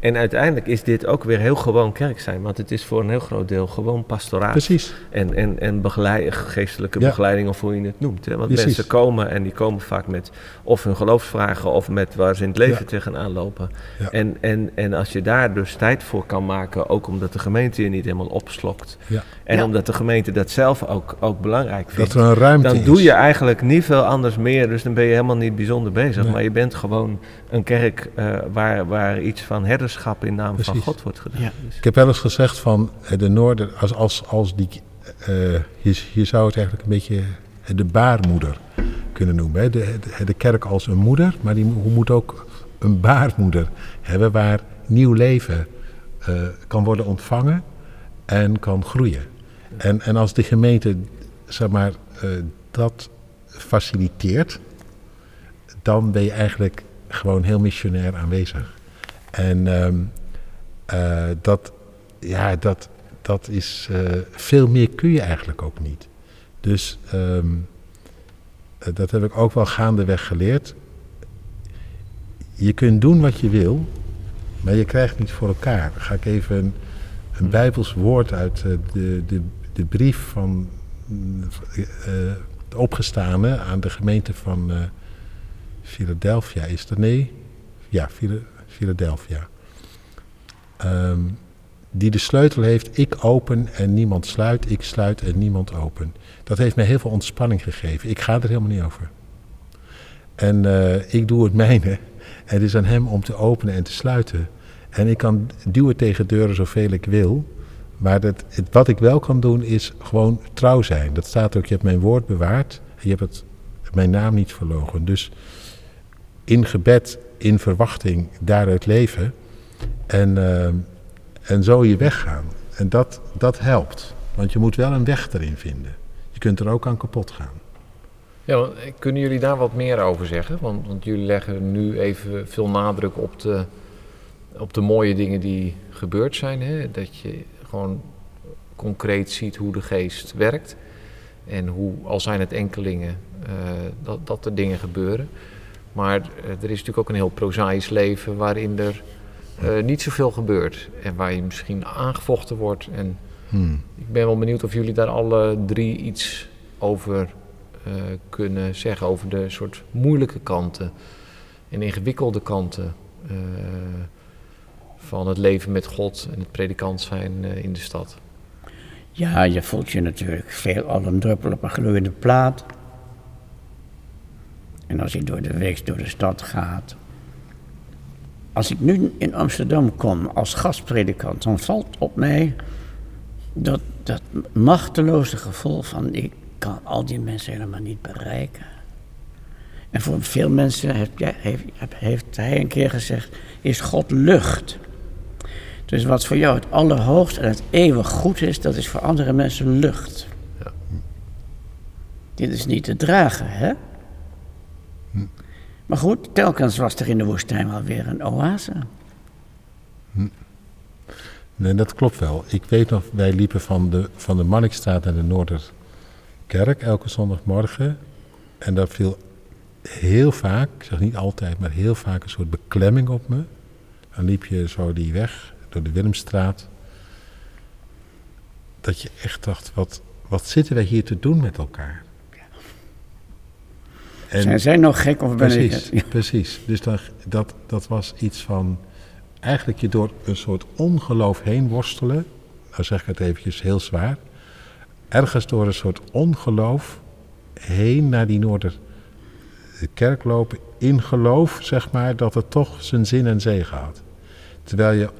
En uiteindelijk is dit ook weer heel gewoon kerk zijn, want het is voor een heel groot deel gewoon pastoraat. Precies. En, en, en begeleid, geestelijke ja. begeleiding, of hoe je het noemt. Hè? Want Precies. mensen komen en die komen vaak met of hun geloofsvragen of met waar ze in het leven ja. tegenaan lopen. Ja. En, en, en als je daar dus tijd voor kan maken, ook omdat de gemeente je niet helemaal opslokt. Ja. En omdat de gemeente dat zelf ook, ook belangrijk vindt. Dat er een ruimte dan is. doe je eigenlijk niet veel anders meer, dus dan ben je helemaal niet bijzonder bezig. Nee. Maar je bent gewoon een kerk uh, waar, waar iets van herderschap in naam Precies. van God wordt gedaan. Ja. Dus. Ik heb wel eens gezegd van de Noorden, als, als, als die, uh, je, je zou het eigenlijk een beetje de baarmoeder kunnen noemen. Hè? De, de, de, kerk als een moeder, maar die moet ook een baarmoeder hebben waar nieuw leven eh, kan worden ontvangen en kan groeien. En, en als de gemeente zeg maar, eh, dat faciliteert, dan ben je eigenlijk gewoon heel missionair aanwezig. En ehm, eh, dat, ja, dat, dat is, veel meer kun je eigenlijk ook niet. Dus ehm, dat heb ik ook wel gaandeweg geleerd. Je kunt doen wat je wil, maar je krijgt niet voor elkaar. Dan ga ik even een, een hmm. Bijbels woord uit eh, de, de, de brief van uh, de opgestane aan de gemeente van Philadelphia. Is dat nee? Ja, Philadelphia. Um, die de sleutel heeft, ik open en niemand sluit, ik sluit en niemand open. Dat heeft mij heel veel ontspanning gegeven. Ik ga er helemaal niet over. En uh, ik doe het mijne. Het is aan hem om te openen en te sluiten. En ik kan duwen tegen deuren zoveel ik wil. Maar dat, wat ik wel kan doen is gewoon trouw zijn. Dat staat ook, je hebt mijn woord bewaard. Je hebt mijn naam niet verlogen. Dus in gebed, in verwachting, daaruit leven. En, uh, en zo je weggaan. En dat, dat helpt. Want je moet wel een weg erin vinden. Je kunt er ook aan kapot gaan. Ja, kunnen jullie daar wat meer over zeggen? Want, want jullie leggen nu even veel nadruk op de, op de mooie dingen die gebeurd zijn. Hè? Dat je gewoon concreet ziet hoe de geest werkt. En hoe, al zijn het enkelingen, uh, dat, dat er dingen gebeuren. Maar uh, er is natuurlijk ook een heel prozaïsch leven waarin er uh, niet zoveel gebeurt. En waar je misschien aangevochten wordt. En hmm. ik ben wel benieuwd of jullie daar alle drie iets over uh, kunnen zeggen. Over de soort moeilijke kanten en ingewikkelde kanten uh, van het leven met God en het predikant zijn in de stad. Ja, je voelt je natuurlijk veel al een druppel op een gloeiende plaat. En als je door de week door de stad gaat, als ik nu in Amsterdam kom als gastpredikant, dan valt op mij dat, dat machteloze gevoel van ik kan al die mensen helemaal niet bereiken. En voor veel mensen heeft, heeft, heeft hij een keer gezegd, is God lucht. Dus wat voor jou het allerhoogste en het eeuwig goed is, dat is voor andere mensen lucht. Ja. Dit is niet te dragen, hè? Maar goed, telkens was er in de woestijn wel weer een oase. Hm. Nee, dat klopt wel. Ik weet nog, wij liepen van de, van de Marnixstraat naar de Noorderkerk elke zondagmorgen. En daar viel heel vaak, ik zeg niet altijd, maar heel vaak een soort beklemming op me. Dan liep je zo die weg door de Willemstraat. Dat je echt dacht, wat, wat zitten wij hier te doen met elkaar? En Zijn zij nog gek of ben precies, ik het? Precies, dus dat, dat, dat was iets van eigenlijk je door een soort ongeloof heen worstelen. Nou zeg ik het eventjes heel zwaar. Ergens door een soort ongeloof heen naar die Noorderkerk lopen. In geloof, zeg maar, dat het toch zijn zin en zegen had. Terwijl je,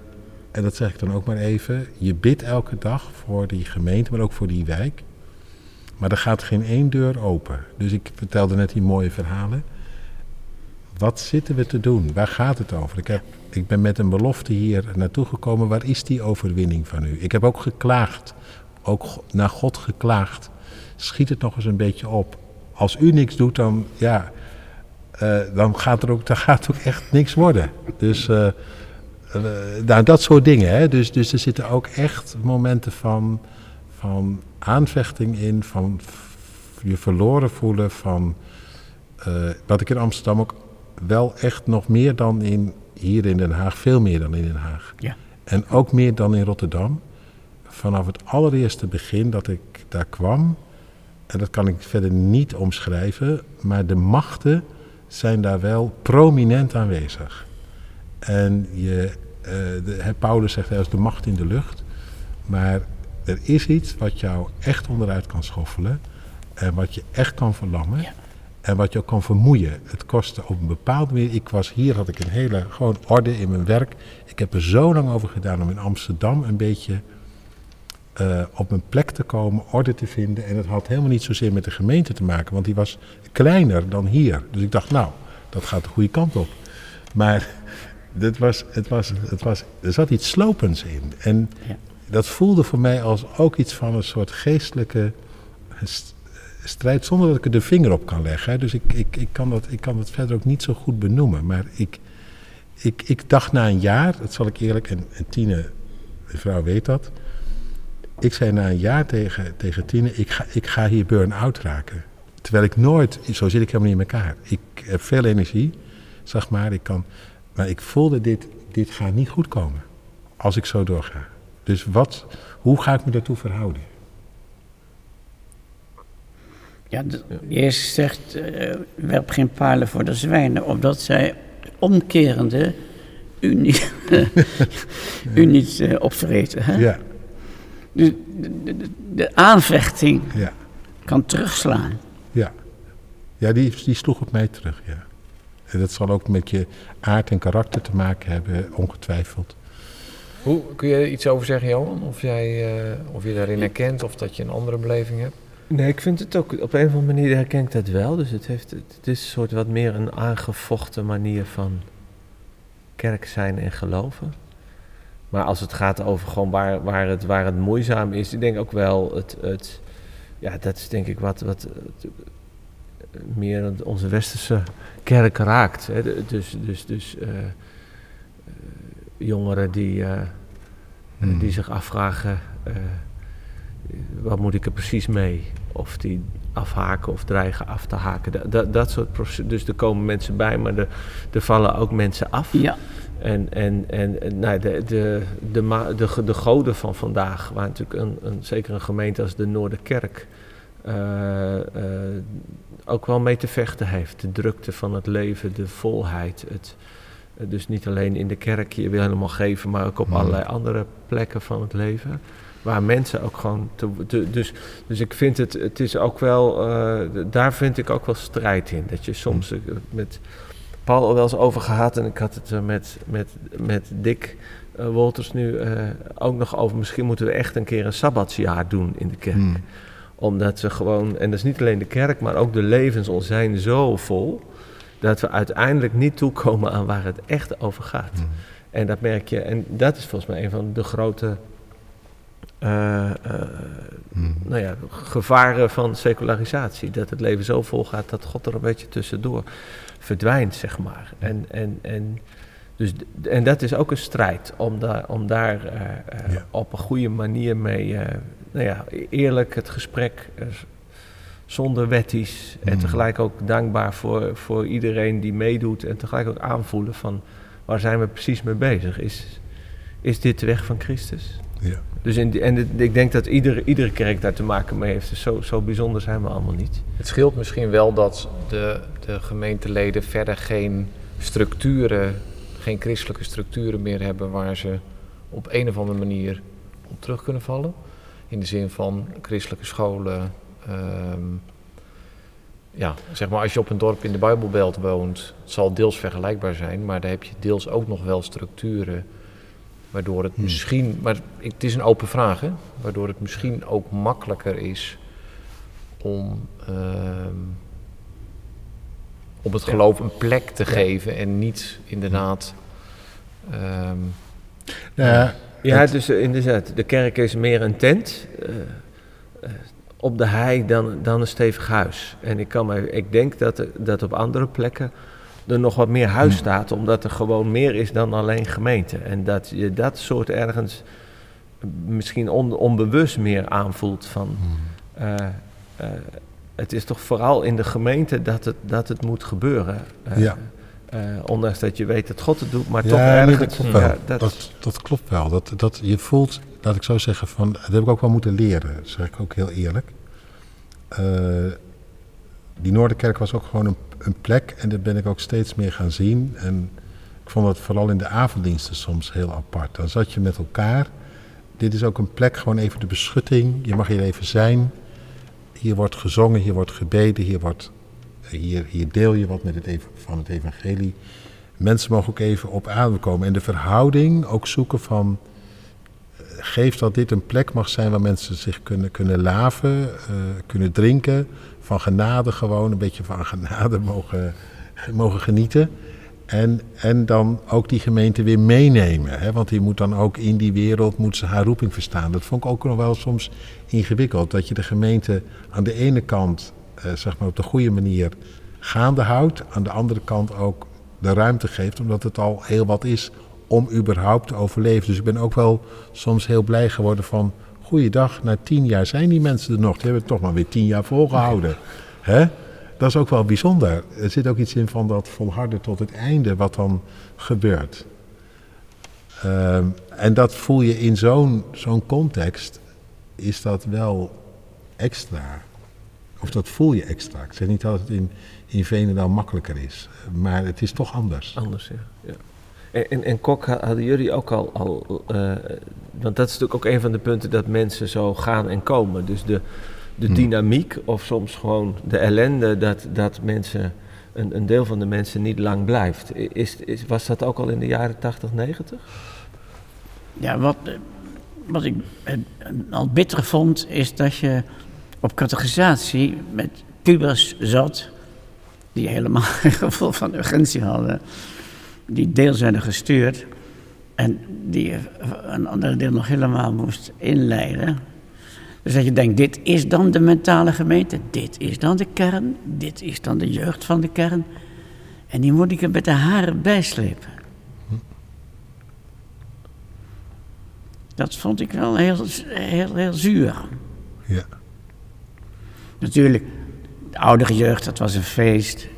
en dat zeg ik dan ook maar even, je bidt elke dag voor die gemeente, maar ook voor die wijk. Maar er gaat geen één deur open. Dus ik vertelde net die mooie verhalen. Wat zitten we te doen? Waar gaat het over? Ik, heb, ik ben met een belofte hier naartoe gekomen. Waar is die overwinning van u? Ik heb ook geklaagd. Ook naar God geklaagd. Schiet het nog eens een beetje op. Als u niks doet, dan, ja, uh, dan, gaat er ook, dan gaat ook echt niks worden. Dus uh, nou, dat soort dingen. Hè? Dus, dus er zitten ook echt momenten van, van aanvechting in, van je verloren voelen, van uh, wat ik in Amsterdam ook wel echt nog meer dan in, hier in Den Haag, veel meer dan in Den Haag. Ja. En ook meer dan in Rotterdam. Vanaf het allereerste begin dat ik daar kwam, en dat kan ik verder niet omschrijven, maar de machten zijn daar wel prominent aanwezig. En je, uh, de, Paulus zegt, er is de macht in de lucht. Maar er is iets wat jou echt onderuit kan schoffelen. En wat je echt kan verlammen. En wat je ook kan vermoeien. Het kostte op een bepaalde manier. Ik was hier, had ik een hele gewoon orde in mijn werk. Ik heb er zo lang over gedaan om in Amsterdam een beetje uh, op mijn plek te komen, orde te vinden. En het had helemaal niet zozeer met de gemeente te maken, want die was kleiner dan hier. Dus ik dacht, nou, dat gaat de goede kant op. Maar dit was, het was, het was, er zat iets slopends in. En Ja. Dat voelde voor mij als ook iets van een soort geestelijke st- strijd, zonder dat ik er de vinger op kan leggen. Dus ik, ik, ik, kan dat, ik kan dat verder ook niet zo goed benoemen. Maar ik, ik, ik dacht na een jaar, dat zal ik eerlijk, en, en Tine, de vrouw weet dat. Ik zei na een jaar tegen, tegen Tine, ik ga, ik ga hier burn-out raken. Terwijl ik nooit, zo zit ik helemaal niet in elkaar. Ik heb veel energie, zeg maar. Ik kan, maar ik voelde dit, dit gaat niet goed komen. Als ik zo doorga. Dus wat, hoe ga ik me daartoe verhouden? Ja, Jezus zegt, eh, werp geen palen voor de zwijnen, opdat zij omkerende u niet, u niet eh, opvreten. Hè? Ja, Dus de- de aanvechting ja, kan terugslaan. ja. Ja, die, die sloeg op mij terug, ja. En dat zal ook met je aard en karakter te maken hebben, ongetwijfeld. Hoe, kun je iets over zeggen, Johan? Of, jij, eh, of je daarin herkent of dat je een andere beleving hebt? Nee, ik vind het ook op een of andere manier herken ik dat wel. Dus het, heeft, het is een soort wat meer een aangevochten manier van kerk zijn en geloven. Maar als het gaat over gewoon waar, waar, het, waar het moeizaam is, ik denk ook wel het, het ja, dat is denk ik wat, wat het, eh, meer onze westerse kerk raakt. Hè. Dus, dus, dus eh, jongeren die, eh, Hmm. die zich afvragen, eh, wat moet ik er precies mee? Of die afhaken of dreigen af te haken. Dat, dat, dat soort proces. Dus er komen mensen bij, maar er, er vallen ook mensen af. Ja, En, en, en nou, de, de, de, de, de goden van vandaag, waar natuurlijk een, een, zeker een gemeente als de Noorderkerk eh, eh, ook wel mee te vechten heeft. De drukte van het leven, de volheid. Het, eh, dus niet alleen in de kerk, je wil helemaal geven, maar ook op Mm. allerlei andere plekken van het leven. Waar mensen ook gewoon. Te, te- dus, dus ik vind het, het is ook wel. eh, daar vind ik ook wel strijd in. Dat je soms eh, met. Paul al wel eens over gehad en ik had het met, met, met Dick eh, Wolters nu eh, ook nog over. Misschien moeten we echt een keer een sabbatsjaar doen in de kerk Hmm. omdat ze gewoon, en dat is niet alleen de kerk, maar ook de levens zijn zo vol. Dat we uiteindelijk niet toekomen aan waar het echt over gaat. Hmm. En dat merk je, en dat is volgens mij een van de grote Hmm. nou ja, gevaren van secularisatie. Dat het leven zo vol gaat dat God er een beetje tussendoor verdwijnt, zeg maar. En, en, en, dus, en dat is ook een strijd om daar, om daar eh, Ja. op een goede manier mee, nou ja, eerlijk het gesprek zonder wetties en Mm. tegelijk ook dankbaar voor, voor iedereen die meedoet en tegelijk ook aanvoelen van waar zijn we precies mee bezig? Is, is dit de weg van Christus? Ja. Dus in die, en dit- ik denk dat iedere, iedere kerk daar te maken mee heeft. Dus zo, zo bijzonder zijn we allemaal niet. Het scheelt misschien wel dat de, de gemeenteleden verder geen structuren, geen christelijke structuren meer hebben waar ze op een of andere manier op terug kunnen vallen. In de zin van christelijke scholen. Ehm, ja, zeg maar als je op een dorp in de Bijbelbelt woont, het zal deels vergelijkbaar zijn, maar daar heb je deels ook nog wel structuren waardoor het Hmm. misschien, maar het is een open vraag, hè, waardoor het misschien ook makkelijker is om, ehm, om het geloof een plek te geven en niet inderdaad. ehm, Ja, Ja, dus inderdaad, de kerk is meer een tent eh, eh, op de hei dan, dan een stevig huis. En ik, kan me, ik denk dat, er- dat op andere plekken er nog wat meer huis Hmm. staat, omdat er gewoon meer is dan alleen gemeente. En dat je dat soort ergens misschien on- onbewust meer aanvoelt van... eh, eh, het is toch vooral in de gemeente dat het, dat het moet gebeuren. Eh, Ja. ondanks dat je weet dat God het doet, maar Ja, toch ergens... dat klopt wel. ja, dat, dat, klopt wel. Dat, dat, je voelt, laat ik zo zeggen, van, dat heb ik ook wel moeten leren, dat zeg ik ook heel eerlijk. Eh, die Noorderkerk was ook gewoon een, een plek en dat ben ik ook steeds meer gaan zien. En ik vond het vooral in de avonddiensten soms heel apart. Dan zat je met elkaar. Dit is ook een plek, gewoon even de beschutting. Je mag hier even zijn. Hier wordt gezongen, hier wordt gebeden, hier, wordt, hier, hier deel je wat met het, van het evangelie. Mensen mogen ook even op adem komen. En de verhouding ook zoeken van... eh, Geef dat dit een plek mag zijn waar mensen zich kunnen, kunnen laven, eh, kunnen drinken. Van genade gewoon, een beetje van genade mogen, mogen genieten. En, en dan ook die gemeente weer meenemen. Hè? Want die moet dan ook in die wereld moet ze haar roeping verstaan. Dat vond ik ook nog wel soms ingewikkeld. Dat je de gemeente aan de ene kant eh, zeg maar op de goede manier gaande houdt. Aan de andere kant ook de ruimte geeft. Omdat het al heel wat is om überhaupt te overleven. Dus ik ben ook wel soms heel blij geworden van... Goeiedag, na tien jaar zijn die mensen er nog. Die hebben het toch maar weer tien jaar volgehouden. Hè? Dat is ook wel bijzonder. Er zit ook iets in van dat volharden tot het einde wat dan gebeurt. Ehm, en dat voel je in zo'n zo'n context, is dat wel extra. Of dat voel je extra. Ik zeg niet dat het in, in Venendaal makkelijker is, maar het is toch anders. Anders, ja. ja. En, en, Kok, hadden jullie ook al, al uh, want dat is natuurlijk ook een van de punten dat mensen zo gaan en komen. Dus de, de Hmm. dynamiek of soms gewoon de ellende dat, dat mensen, een, een deel van de mensen niet lang blijft. Is, is, was dat ook al in de jaren 80, 90? Ja, wat, eh, wat ik eh, al bitter vond, is dat je op categorisatie met pubers zat, die helemaal geen gevoel van urgentie hadden, die deels werden gestuurd en die een ander deel nog helemaal moest inleiden. Dus dat je denkt, dit is dan de mentale gemeente, dit is dan de kern, dit is dan de jeugd van de kern. En die moet ik er met de haren bijslepen. Dat vond ik wel heel, heel, heel zuur. Ja. Natuurlijk, de oudere jeugd, dat was een feest.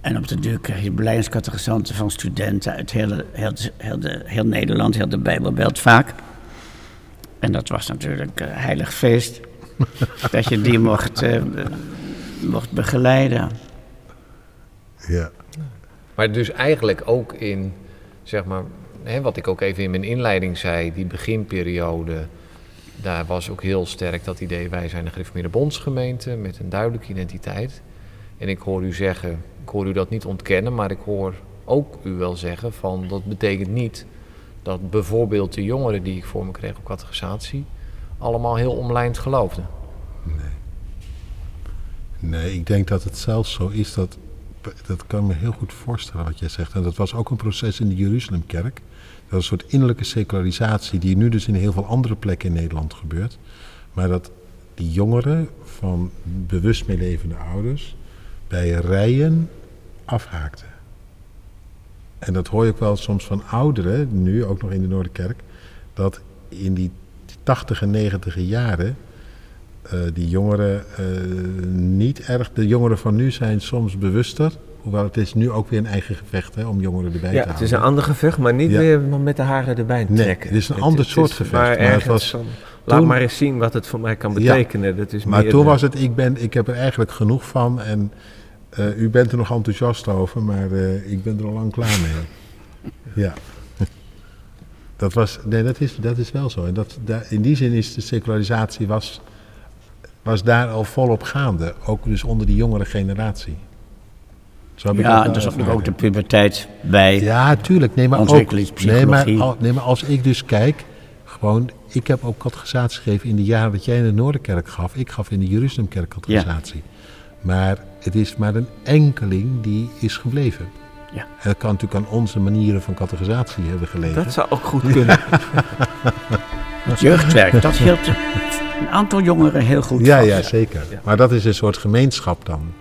En op de deur kreeg je beleidingscategorisanten van studenten uit heel, heel, heel, de, heel Nederland, heel de Bijbelbelt vaak. En dat was natuurlijk een heilig feest. dat je die mocht, uh, mocht begeleiden. Ja. Maar dus eigenlijk ook in, zeg maar, hè, wat ik ook even in mijn inleiding zei, die beginperiode, daar was ook heel sterk dat idee, wij zijn een gereformeerde bondsgemeente met een duidelijke identiteit. En ik hoor u zeggen, ik hoor u dat niet ontkennen, maar ik hoor ook u wel zeggen van dat betekent niet dat bijvoorbeeld de jongeren die ik voor me kreeg op categorisatie allemaal heel omlijnd geloofden. Nee. Nee, ik denk dat het zelfs zo is dat, dat kan me heel goed voorstellen wat jij zegt. En dat was ook een proces in de Jeruzalemkerk. Dat was een soort innerlijke secularisatie die nu dus in heel veel andere plekken in Nederland gebeurt. Maar dat die jongeren van bewust meelevende ouders bij rijen afhaakten. En dat hoor je ook wel soms van ouderen, nu ook nog in de Noorderkerk, dat in die 80 en 90 jaren uh, die jongeren uh, niet erg. De jongeren van nu zijn soms bewuster. Hoewel het is nu ook weer een eigen gevecht hè, om jongeren erbij ja, te houden. Het is een ander gevecht, maar niet ja. meer met de haren erbij trekken. Nee, het is een ander het, soort gevecht. Maar, maar het was, laat maar eens zien wat het voor mij kan betekenen. Ja, dat is maar meer toen de, was het, ik, ben, ik heb er eigenlijk genoeg van. En uh, u bent er nog enthousiast over, maar ik ben er al lang klaar mee. ja. Dat, was, nee, dat, is, dat is wel zo. En dat, daar, in die zin is de secularisatie was, was daar al volop gaande. Ook dus onder die jongere generatie. Zo heb ja, en er zat ook de puberteit bij. Ja, tuurlijk. Nee, maar, ook, nee, maar, al, nee, maar als ik dus kijk, gewoon, ik heb ook categorisatie gegeven in de jaren dat jij in de Noorderkerk gaf. Ik gaf in de Jeruzalemkerk categorisatie. Ja. Maar het is maar een enkeling die is gebleven. Ja. En dat kan natuurlijk aan onze manieren van categorisatie hebben gelegen. Dat zou ook goed kunnen. Het jeugdwerk, dat hield een aantal jongeren heel goed ja, vast. Ja, zeker. Ja. Maar dat is een soort gemeenschap dan.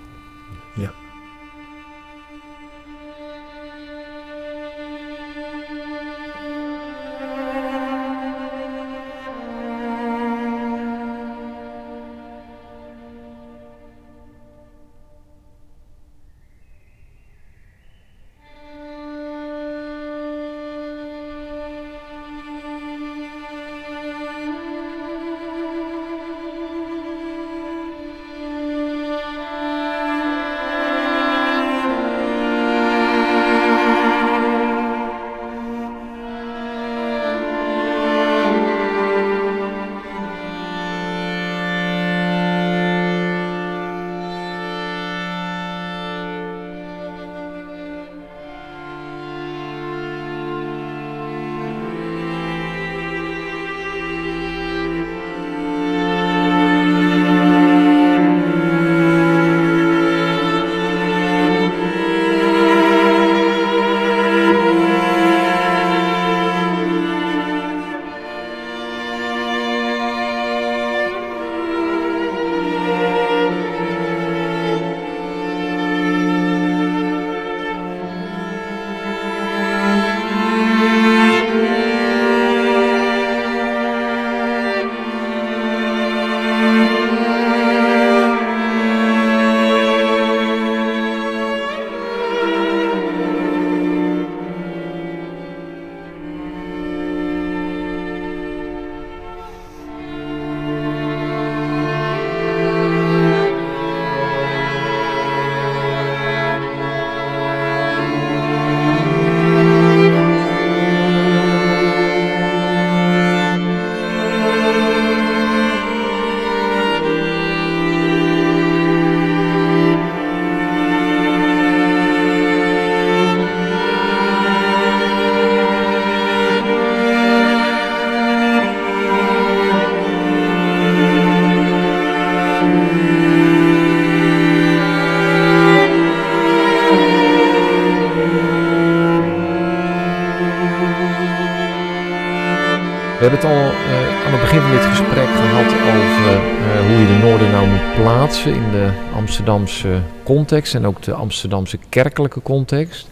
Amsterdamse context en ook de Amsterdamse kerkelijke context.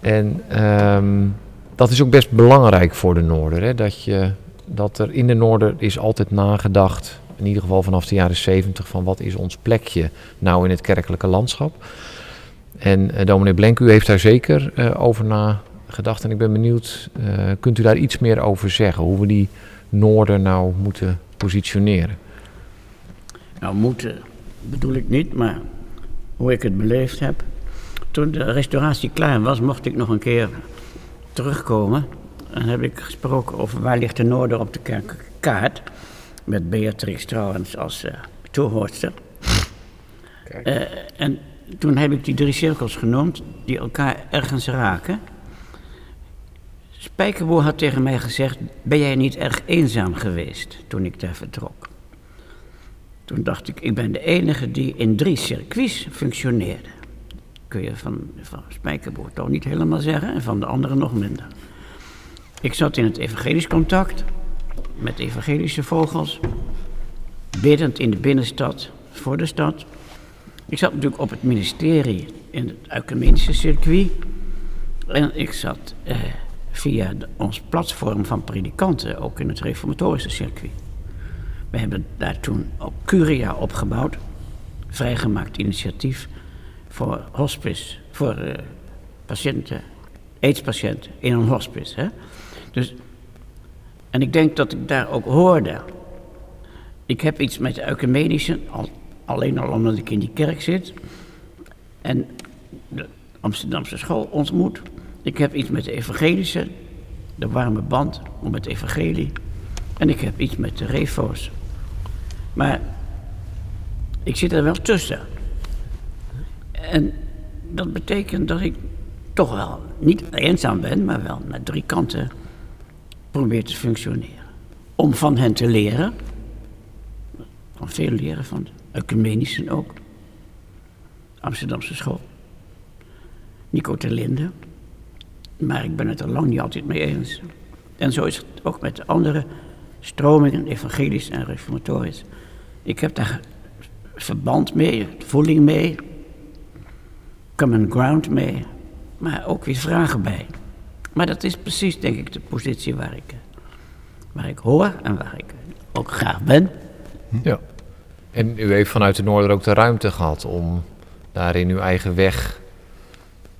En ehm, dat is ook best belangrijk voor de Noorder. Hè? Dat, je, dat er in de Noorder is altijd nagedacht, in ieder geval vanaf de jaren 70, van wat is ons plekje nou in het kerkelijke landschap. En uh, dominee Blenk, u heeft daar zeker uh, over nagedacht. En ik ben benieuwd, uh, kunt u daar iets meer over zeggen? Hoe we die Noorder nou moeten positioneren? Nou, moeten bedoel ik niet, maar hoe ik het beleefd heb. Toen de restauratie klaar was, mocht ik nog een keer terugkomen. En heb ik gesproken over waar ligt de Noorder op de kaart. Met Beatrix trouwens als uh, toehoorster. Uh, en toen heb ik die drie cirkels genoemd die elkaar ergens raken. Spijkerboer had tegen mij gezegd: Ben jij niet erg eenzaam geweest toen ik daar vertrok? Toen dacht ik: Ik ben de enige die in drie circuits functioneerde. Kun je van, van Spijkerboer toch niet helemaal zeggen en van de anderen nog minder. Ik zat in het evangelisch contact met evangelische vogels, biddend in de binnenstad, voor de stad. Ik zat natuurlijk op het ministerie in het ecumenische circuit. En ik zat eh, via ons platform van predikanten ook in het reformatorische circuit. We hebben daar toen ook Curia opgebouwd, vrijgemaakt initiatief voor hospice, voor uh, patiënten, aidspatiënten in een hospice. Hè? Dus, en ik denk dat ik daar ook hoorde. Ik heb iets met de ecumenische, al, alleen al omdat ik in die kerk zit. En de Amsterdamse school ontmoet. Ik heb iets met de evangelische, de warme band om het evangelie. En ik heb iets met de refo's. Maar ik zit er wel tussen. En dat betekent dat ik toch wel niet eenzaam ben, maar wel naar drie kanten probeer te functioneren. Om van hen te leren, van veel leren, van de ecumenischen ook, Amsterdamse school, Nico ter Linde, maar ik ben het er lang niet altijd mee eens. En zo is het ook met de andere stromingen, evangelisch en reformatorisch. Ik heb daar verband mee, voeling mee, common ground mee, maar ook weer vragen bij. Maar dat is precies, denk ik, de positie waar ik, waar ik hoor en waar ik ook graag ben. Ja. En u heeft vanuit de Noorder ook de ruimte gehad om daarin uw eigen weg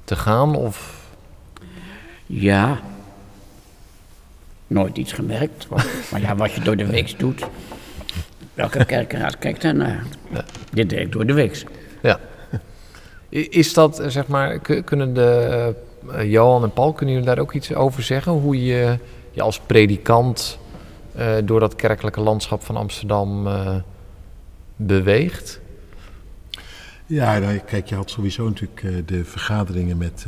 te gaan? Of? Ja, nooit iets gemerkt. Maar ja, wat je door de week doet. Welke kerkenraad kijkt daarnaar? Ja. Dit deed ik door de week. Ja. Is dat, zeg maar, kunnen de uh, Johan en Paul, kunnen jullie daar ook iets over zeggen? Hoe je je als predikant uh, door dat kerkelijke landschap van Amsterdam uh, beweegt? Ja, nou, kijk, je had sowieso natuurlijk de vergaderingen met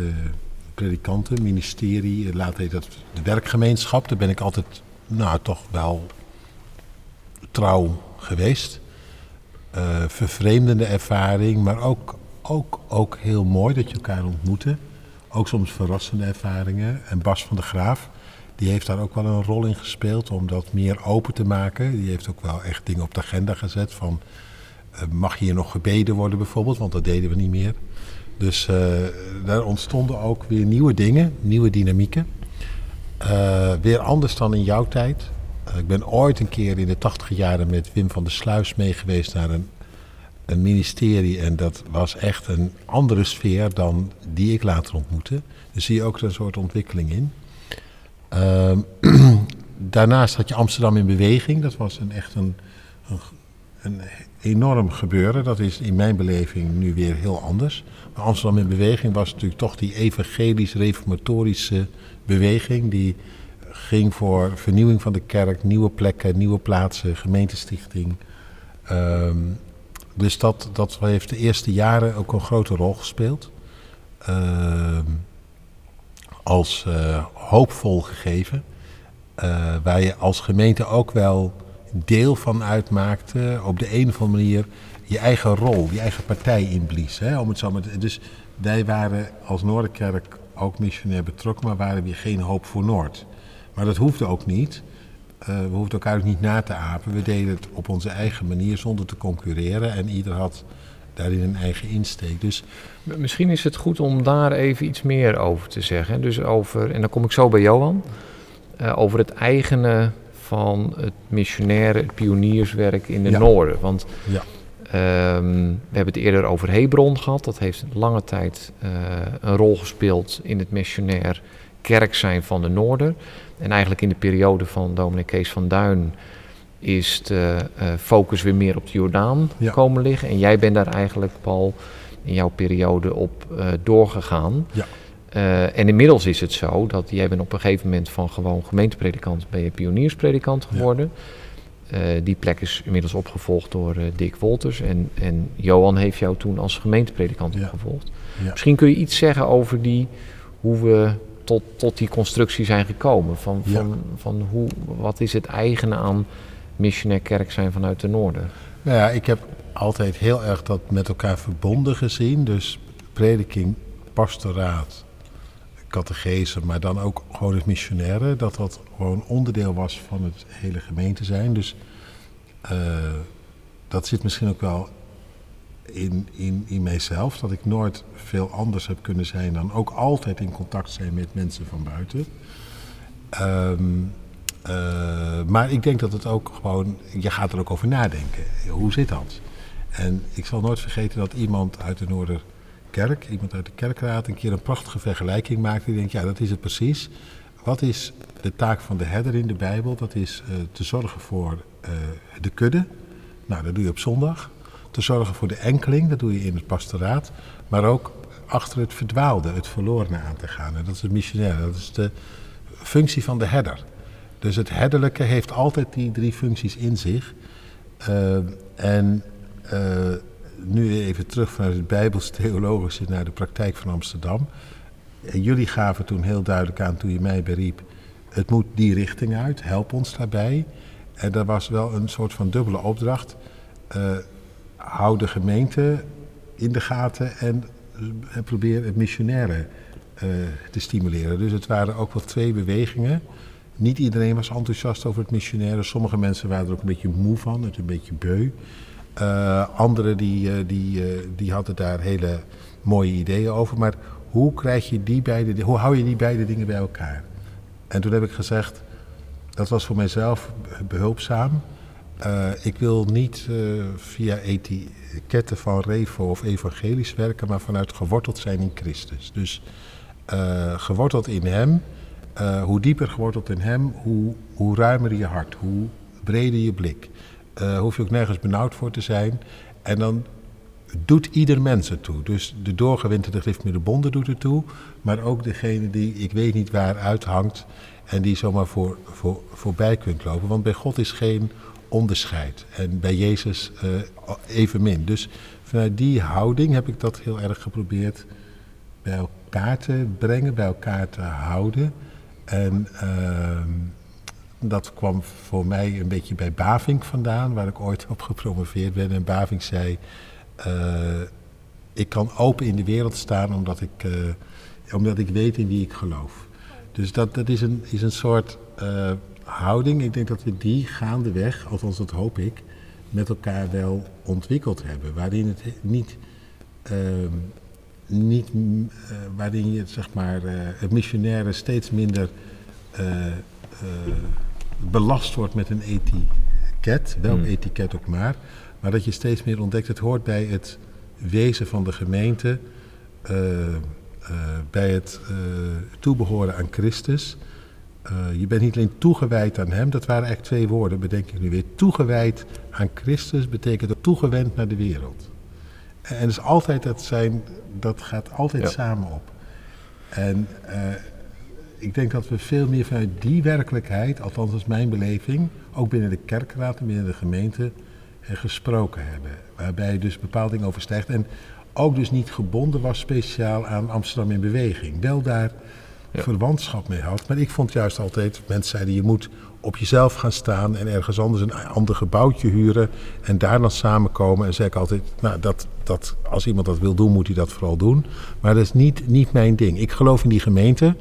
predikanten, ministerie, later heet dat de werkgemeenschap. Daar ben ik altijd, nou, toch wel trouw geweest. vervreemdende ervaring, maar ook, ook, ook heel mooi dat je elkaar ontmoette ook soms verrassende ervaringen. En Bas van der Graaf, die heeft daar ook wel een rol in gespeeld om dat meer open te maken. Die heeft ook wel echt dingen op de agenda gezet van uh, mag hier nog gebeden worden bijvoorbeeld, want dat deden we niet meer. Dus uh, daar ontstonden ook weer nieuwe dingen, nieuwe dynamieken. Weer anders dan in jouw tijd. Ik ben ooit een keer in de tachtige jaren met Wim van der Sluis meegeweest naar een een ministerie en dat was echt een andere sfeer dan die ik later ontmoette. Dus zie je ook een soort ontwikkeling in. Uh, daarnaast had je Amsterdam in beweging. Dat was een, echt een, een, een, enorm gebeuren. Dat is in mijn beleving nu weer heel anders. Maar Amsterdam in beweging was natuurlijk toch die evangelisch-reformatorische beweging. Die ging voor vernieuwing van de kerk, nieuwe plekken, nieuwe plaatsen, gemeentestichting. Um, dus dat, dat heeft de eerste jaren ook een grote rol gespeeld. Uh, als uh, hoopvol gegeven. Uh, waar je als gemeente ook wel deel van uitmaakte. Op de een of andere manier je eigen rol, je eigen partij inblies. Hè, om het zo maar dus wij waren als Noorderkerk ook missionair betrokken, maar waren weer geen hoop voor Noord. Maar dat hoefde ook niet. Uh, we hoefden elkaar ook niet na te apen. We deden het op onze eigen manier zonder te concurreren. En ieder had daarin een eigen insteek. Dus Misschien is het goed om daar even iets meer over te zeggen. Dus over, en dan kom ik zo bij Johan, uh, over het eigene van het missionaire, het pionierswerk in de Ja. noorden. Want ja, Ehm, we hebben het eerder over Hebron gehad. Dat heeft lange tijd eh, een rol gespeeld in het missionair kerk zijn van de Noorden. En eigenlijk in de periode van dominee Kees van Duin is de eh, focus weer meer op de Jordaan Ja. komen liggen. En jij bent daar eigenlijk, Paul, in jouw periode op eh, doorgegaan. Ja. Eh, en inmiddels is het zo dat jij bent op een gegeven moment van gewoon gemeentepredikant ben je pionierspredikant Ja. geworden. Die plek is inmiddels opgevolgd door Dick Wolters. En, en Johan heeft jou toen als gemeentepredikant Ja. opgevolgd. Misschien kun je iets zeggen over die, hoe we tot, tot die constructie zijn gekomen. Van, Ja. van, van hoe, wat is het eigene aan missionair kerk zijn vanuit de Noorden? Nou ja, ik heb altijd heel erg dat met elkaar verbonden gezien. Dus prediking, pastoraat, catechese, maar dan ook gewoon het missionaire. Dat dat gewoon onderdeel was van het hele gemeente zijn. Dus eh, dat zit misschien ook wel in, in, in mijzelf. Dat ik nooit veel anders heb kunnen zijn dan ook altijd in contact zijn met mensen van buiten. Ehm, eh, maar ik denk dat het ook gewoon, je gaat er ook over nadenken. Hoe zit dat? En ik zal nooit vergeten dat iemand uit de Noorderkerk, iemand uit de kerkraad, een keer een prachtige vergelijking maakte. Ik denk, ja, dat is het precies. Wat is de taak van de herder in de Bijbel? Dat is eh, te zorgen voor eh, de kudde. Nou, dat doe je op zondag. Te zorgen voor de enkeling, dat doe je in het pastoraat. Maar ook achter het verdwaalde, het verlorene aan te gaan. En dat is het missionaire, dat is de functie van de herder. Dus het herderlijke heeft altijd die drie functies in zich. Uh, en uh, nu even terug vanuit het Bijbels-theologische naar de praktijk van Amsterdam. En jullie gaven toen heel duidelijk aan, toen je mij beriep, het moet die richting uit, help ons daarbij. En dat was wel een soort van dubbele opdracht. Uh, hou de gemeente in de gaten en, probeer het missionaire te stimuleren. Dus het waren ook wel twee bewegingen. Niet iedereen was enthousiast over het missionaire. Sommige mensen waren er ook een beetje moe van, het een beetje beu. Uh, anderen die, uh, die, die hadden daar hele mooie ideeën over. Maar hoe krijg je die beide, hoe hou je die beide dingen bij elkaar? En toen heb ik gezegd, dat was voor mijzelf behulpzaam. Uh, ik wil niet via etiketten van revo of evangelisch werken, maar vanuit geworteld zijn in Christus. Dus geworteld in Hem. Hoe dieper geworteld in hem, hoe, hoe ruimer je hart, hoe breder je blik. Hoef je ook nergens benauwd voor te zijn. En dan doet ieder mens ertoe. Dus de doorgewinterde griftmiddelbonden doet ertoe. Maar ook degene die ik weet niet waar uithangt. En die zomaar voor, voor, voorbij kunt lopen. Want bij God is geen onderscheid. En bij Jezus uh, evenmin. Dus vanuit die houding heb ik dat heel erg geprobeerd bij elkaar te brengen, bij elkaar te houden. En uh, dat kwam voor mij een beetje bij Bavink vandaan, waar ik ooit op gepromoveerd ben. En Bavink zei, uh, ik kan open in de wereld staan omdat ik, uh, omdat ik weet in wie ik geloof. Dus dat, dat is, een, is een soort houding. Ik denk dat we die gaandeweg, althans dat hoop ik, met elkaar wel ontwikkeld hebben. Waarin het niet ehm, niet, uh, waarin je zeg maar, uh, het missionaire steeds minder uh, belast wordt met een etiket, welk mm. etiket ook maar, maar dat je steeds meer ontdekt, het hoort bij het wezen van de gemeente, bij het toebehoren aan Christus. Je bent niet alleen toegewijd aan Hem, dat waren eigenlijk twee woorden, bedenk ik nu weer. Toegewijd aan Christus betekent ook toegewend naar de wereld. En dus altijd dat zijn, dat gaat altijd ja. samen op. En uh, ik denk dat we veel meer vanuit die werkelijkheid, althans dat is mijn beleving, ook binnen de kerkraad en binnen de gemeente, uh, gesproken hebben. Waarbij dus bepaalde dingen overstijgt. En ook dus niet gebonden was speciaal aan Amsterdam in beweging. Wel daar ja. verwantschap mee had. Maar ik vond juist altijd, mensen zeiden je moet op jezelf gaan staan en ergens anders een ander gebouwtje huren en daar dan samenkomen. En zei ik altijd, nou, dat, dat, als iemand dat wil doen, moet hij dat vooral doen. Maar dat is niet, niet mijn ding. Ik geloof in die gemeente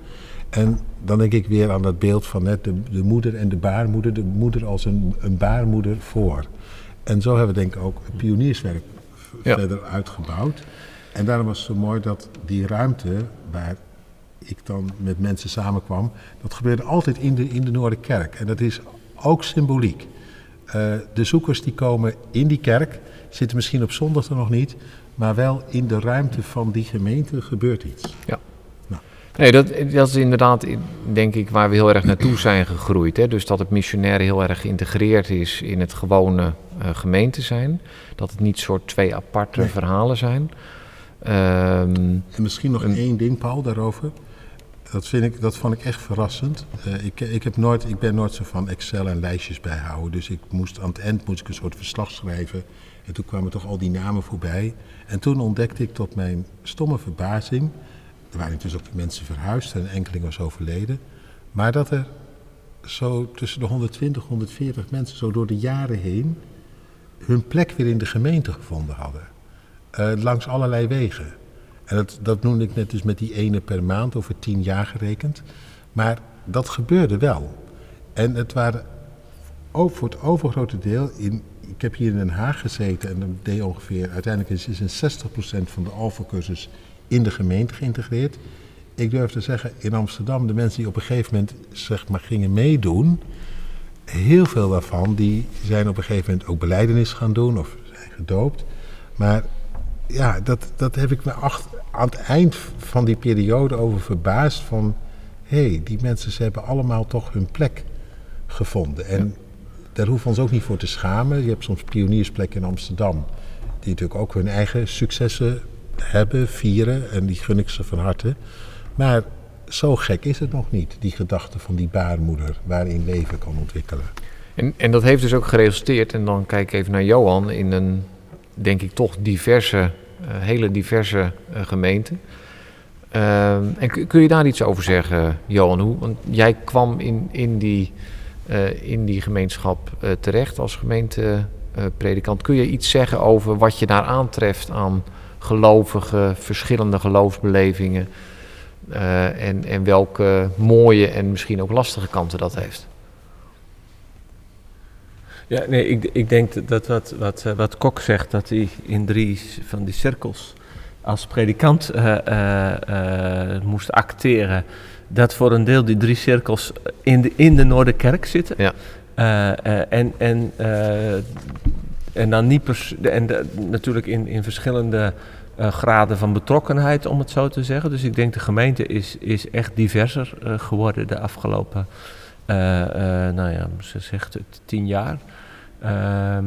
En dan denk ik weer aan dat beeld van net de, de moeder en de baarmoeder. De moeder als een, een baarmoeder voor. En zo hebben we denk ik ook het pionierswerk Ja. verder uitgebouwd. En daarom was het zo mooi dat die ruimte waar ik dan met mensen samenkwam, dat gebeurde altijd in de, in de Noorderkerk. En dat is ook symboliek. Eh, de zoekers die komen in die kerk, zitten misschien op zondag er nog niet, maar wel in de ruimte van die gemeente gebeurt iets. Nee, dat, dat is inderdaad, denk ik, waar we heel erg naartoe zijn gegroeid. Hè? Dus dat het missionaire heel erg geïntegreerd is in het gewone eh, gemeente zijn. Dat het niet soort twee aparte Nee. verhalen zijn. Ehm, En misschien nog En- één ding, Paul, daarover. Dat, vind ik, dat vond ik echt verrassend. Eh, ik, ik, heb nooit, ik ben nooit zo van Excel en lijstjes bijhouden. Dus ik moest, aan het eind moest ik een soort verslag schrijven. En toen kwamen toch al die namen voorbij. En toen ontdekte ik tot mijn stomme verbazing... Er waren intussen ook mensen verhuisd en een enkeling was overleden. Maar dat er zo tussen de 120, 140 mensen zo door de jaren heen... hun plek weer in de gemeente gevonden hadden. Eh, langs allerlei wegen. En dat, dat noemde ik net dus met die ene per maand, over tien jaar gerekend. Maar dat gebeurde wel. En het waren ook voor het overgrote deel. In, ik heb hier in Den Haag gezeten en dat deed ongeveer. Uiteindelijk is, is een 60% van de Alpha-cursus in de gemeente geïntegreerd. Ik durf te zeggen, in Amsterdam, de mensen die op een gegeven moment zeg maar, gingen meedoen. Heel veel daarvan die zijn op een gegeven moment ook beleidenis gaan doen of zijn gedoopt. Maar ja, dat, dat heb ik me acht, aan het eind van die periode over verbaasd. Van hé, hey, die mensen ze hebben allemaal toch hun plek gevonden. En daar hoeven we ons ook niet voor te schamen. Je hebt soms pioniersplekken in Amsterdam. Die natuurlijk ook hun eigen successen hebben, vieren. En die gun ik ze van harte. Maar zo gek is het nog niet, die gedachte van die baarmoeder waarin leven kan ontwikkelen. En, en dat heeft dus ook geresulteerd, en dan kijk ik even naar Johan, in een, denk ik toch diverse, hele diverse eh, gemeente. Ehm, en kun, je daar iets over zeggen, Johan? Hoe, want jij kwam in, in, die, eh, in die gemeenschap eh, terecht als gemeentepredikant. Kun je iets zeggen over wat je daar aantreft aan gelovigen, verschillende geloofsbelevingen? eh, en, en welke mooie en misschien ook lastige kanten dat heeft? Ja, nee, ik, ik denk dat- wat, wat, eh, wat Kok zegt, dat hij in drie van die cirkels als predikant eh, eh, moest acteren, dat voor een deel die drie cirkels in de, in de Noorderkerk zitten. Ja. En, en, en dan niet pers- en de- natuurlijk in, in verschillende graden van betrokkenheid, om het zo te zeggen. Dus ik denk de gemeente is, is echt diverser geworden de afgelopen, nou ja, ze zegt het, tien jaar. Ehm,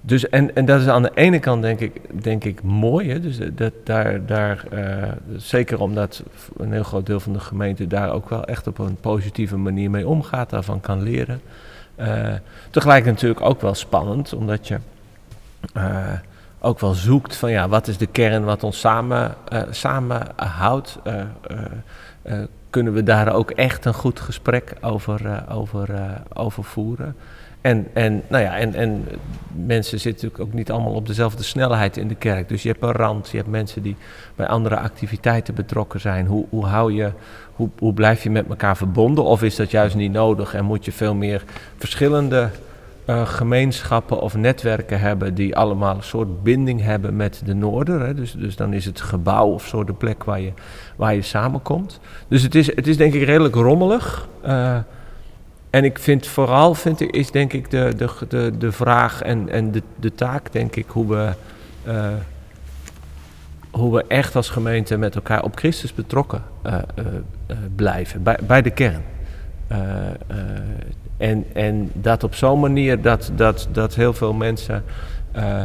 dus en, en dat is aan de ene kant denk ik, denk ik mooi. Hè? Dus dat, daar, daar, eh, zeker omdat een heel groot deel van de gemeente daar ook wel echt op een positieve manier mee omgaat, daarvan kan leren. Eh, tegelijk natuurlijk ook wel spannend, omdat je eh, ook wel zoekt van ja, wat is de kern wat ons samen, eh samenhoudt. Eh, eh, eh, kunnen we daar ook echt een goed gesprek over, eh, over, eh, over voeren? En, en, nou ja, en, en mensen zitten natuurlijk ook niet allemaal op dezelfde snelheid in de kerk. Dus je hebt een rand, je hebt mensen die bij andere activiteiten betrokken zijn. Hoe, hoe, hou je, hoe, hoe blijf je met elkaar verbonden? Of is dat juist niet nodig en moet je veel meer verschillende eh, gemeenschappen of netwerken hebben die allemaal een soort binding hebben met de Noorder. Hè? Dus, dus dan is het gebouw of zo de plek waar je, waar je samenkomt. Dus het is, het is denk ik redelijk rommelig. Eh, en ik vind vooral, vind ik, is denk ik de, de, de, de vraag en, en de, de taak, denk ik, hoe we, eh, hoe we echt als gemeente met elkaar op Christus betrokken blijven, bij, bij de kern. En, en dat op zo'n manier dat, dat, dat heel veel mensen eh,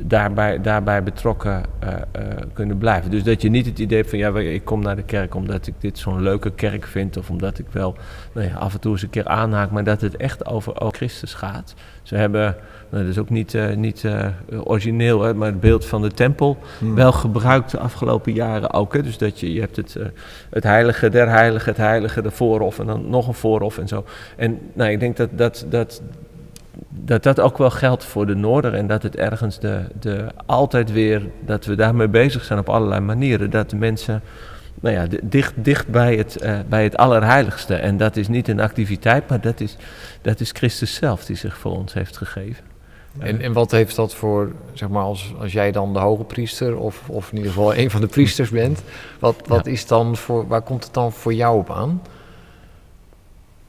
daarbij, daarbij betrokken eh, eh, kunnen blijven. Dus dat je niet het idee hebt van ja, ik kom naar de kerk omdat ik dit zo'n leuke kerk vind of omdat ik wel nou ja, af en toe eens een keer aanhaak, maar dat het echt over, over Christus gaat. Ze hebben, nou, dat is ook niet, eh, niet eh, origineel, hè, maar het beeld van de tempel wel gebruikt de afgelopen jaren ook. Hè. Dus dat je, je hebt het, eh, het heilige der heiligen, het heilige de voorhof en dan nog een voorhof en zo. En nou, ik denk dat dat, dat, dat dat ook wel geldt voor de Noorder en dat het ergens de, de, altijd weer, dat we daarmee bezig zijn op allerlei manieren. Dat de mensen nou ja, dicht, dicht bij, het, uh, bij het allerheiligste. En dat is niet een activiteit, maar dat is, dat is Christus zelf die zich voor ons heeft gegeven. En, en wat heeft dat voor, zeg maar, als, als jij dan de hoge priester of, of in ieder geval een van de priesters bent, wat, wat is dan voor, waar komt het dan voor jou op aan?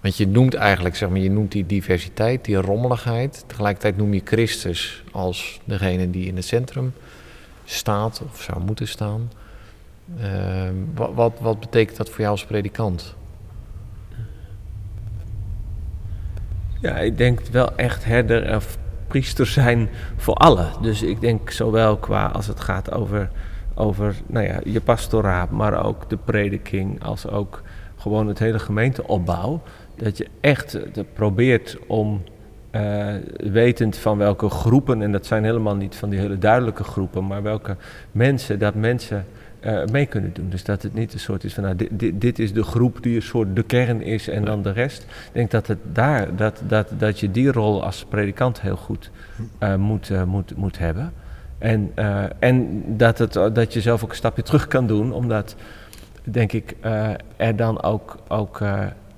Want je noemt eigenlijk, zeg maar, je noemt die diversiteit, die rommeligheid. Tegelijkertijd noem je Christus als degene die in het centrum staat of zou moeten staan. Uh, wat, wat, wat betekent dat voor jou als predikant? Ja, ik denk wel echt herder of priester zijn voor allen. Dus ik denk zowel qua als het gaat over, over nou ja, je pastoraat, maar ook de prediking, als ook gewoon het hele gemeenteopbouw. Dat je echt uh, probeert om uh, wetend van welke groepen, en dat zijn helemaal niet van die hele duidelijke groepen, maar welke mensen, dat mensen uh, mee kunnen doen. Dus dat het niet een soort is van, nou, dit, dit, dit, is de groep die een soort de kern is en dan de rest. Ik denk dat, het daar, dat, dat, dat je die rol als predikant heel goed moet, moet, moet hebben. En, en dat, het, dat je zelf ook een stapje terug kan doen, omdat, denk ik, er dan ook, ook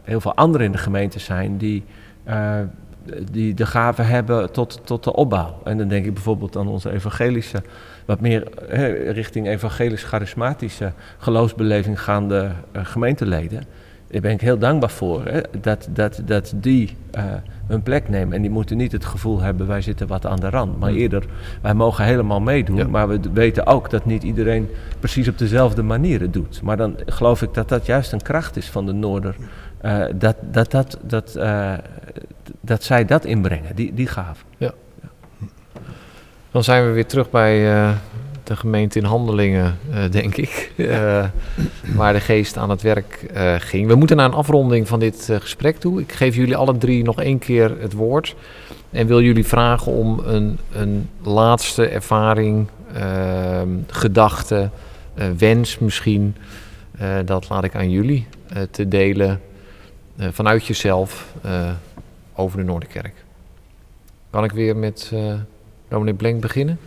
heel veel anderen in de gemeente zijn die die de gave hebben tot, tot de opbouw. En dan denk ik bijvoorbeeld aan onze evangelische, wat meer hè, richting evangelisch-charismatische geloofsbeleving gaande uh, gemeenteleden. Daar ben ik heel dankbaar voor, hè, dat, dat, dat die uh, hun plek nemen. En die moeten niet het gevoel hebben, wij zitten wat aan de rand. Maar eerder, wij mogen helemaal meedoen, ja. maar we weten ook dat niet iedereen precies op dezelfde manier het doet. Maar dan geloof ik dat dat juist een kracht is van de Noorder. Uh, dat, dat, dat, dat, uh, dat zij dat inbrengen, die, die gave. Ja. Dan zijn we weer terug bij uh, de gemeente in handelingen, denk ik. waar de geest aan het werk ging. We moeten naar een afronding van dit gesprek toe. Ik geef jullie alle drie nog één keer het woord. En wil jullie vragen om een, een laatste ervaring, ehm, gedachte, wens misschien. dat laat ik aan jullie te delen uh, vanuit jezelf uh, over de Noorderkerk. Kan ik weer met uh, dominee Blenk beginnen?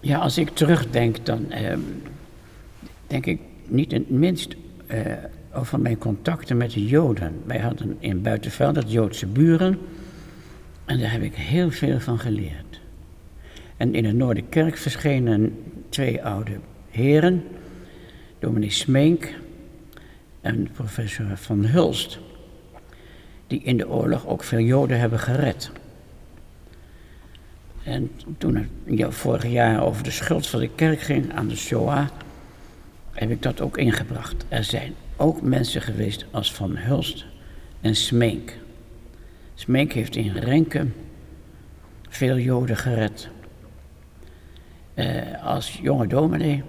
Ja, als ik terugdenk, dan ehm, denk ik niet het minst over mijn contacten met de Joden. Wij hadden in Buitenveld het Joodse buren en daar heb ik heel veel van geleerd. En in de Noorderkerk verschenen twee oude heren, dominee Smeenk en professor Van Hulst, die in de oorlog ook veel Joden hebben gered. En toen het vorig jaar over de schuld van de kerk ging aan de Shoah, heb ik dat ook ingebracht. Er zijn ook mensen geweest als Van Hulst en Smeek. Smeek heeft in Renken veel Joden gered. Uh, als jonge dominee.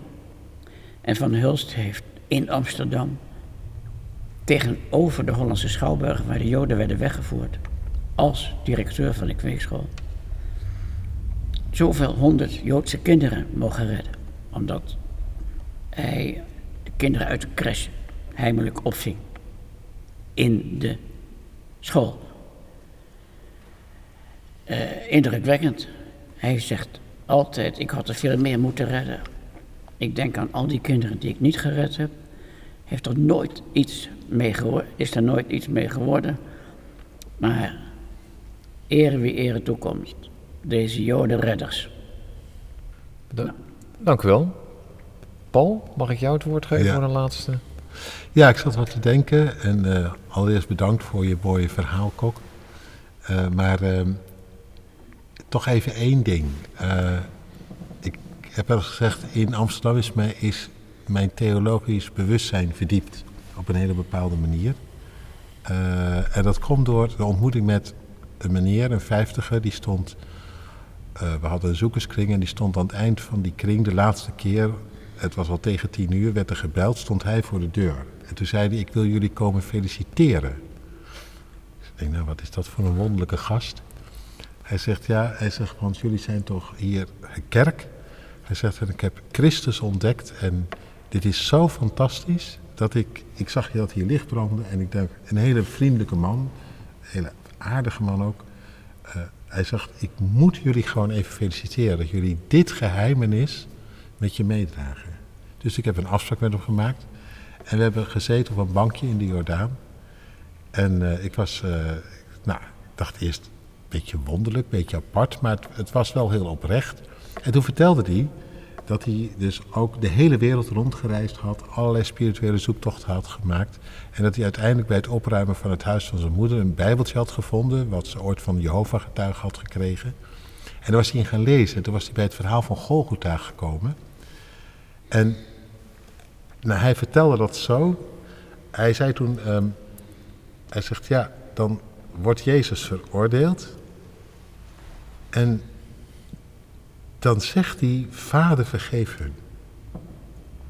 En Van Hulst heeft in Amsterdam tegenover de Hollandse Schouwburg, waar de Joden werden weggevoerd, als directeur van de kweekschool, zoveel honderd Joodse kinderen mogen redden. Omdat hij de kinderen uit de crash heimelijk opving in de school. Uh, indrukwekkend. Hij zegt altijd, ik had er veel meer moeten redden. Ik denk aan al die kinderen die ik niet gered heb heeft er nooit iets mee is er nooit iets mee geworden. Maar ere wie ere toekomst. Deze Joden redders. Da nou. Dank u wel. Paul, mag ik jou het woord geven Ja. voor een laatste? Ja, ik zat wat te denken. En eh, allereerst bedankt voor je mooie verhaal, Kok. Eh, maar ehm, toch even één ding. Eh, ik heb wel eens gezegd, in Amsterdam is, mij, is mijn theologisch bewustzijn verdiept. Op een hele bepaalde manier. Eh, en dat komt door de ontmoeting met een meneer, een vijftiger, die stond... eh, we hadden een zoekerskring en die stond aan het eind van die kring de laatste keer... Het was al tegen tien uur, werd er gebeld, stond hij voor de deur. En toen zei hij, ik wil jullie komen feliciteren. Ik denk, nou, wat is dat voor een wonderlijke gast? Hij zegt, ja, hij zegt, want jullie zijn toch hier een kerk? Hij zegt, en ik heb Christus ontdekt en dit is zo fantastisch dat ik, ik zag dat hier licht branden en ik denk, een hele vriendelijke man, een hele aardige man ook. Uh, hij zegt, ik moet jullie gewoon even feliciteren dat jullie dit geheimenis met je meedragen. Dus ik heb een afspraak met hem gemaakt. En we hebben gezeten op een bankje in de Jordaan. En eh, ik was, eh, nou, dacht eerst een beetje wonderlijk, een beetje apart, maar het, het was wel heel oprecht. En toen vertelde hij dat hij dus ook de hele wereld rondgereisd had, allerlei spirituele zoektochten had gemaakt. En dat hij uiteindelijk bij het opruimen van het huis van zijn moeder een bijbeltje had gevonden, wat ze ooit van Jehovah getuige had gekregen. En daar was hij in gaan lezen. En toen was hij bij het verhaal van Golgotha gekomen. En nou, hij vertelde dat zo. Hij zei toen, ehm, hij zegt ja, dan wordt Jezus veroordeeld. En dan zegt hij, vader vergeef hun.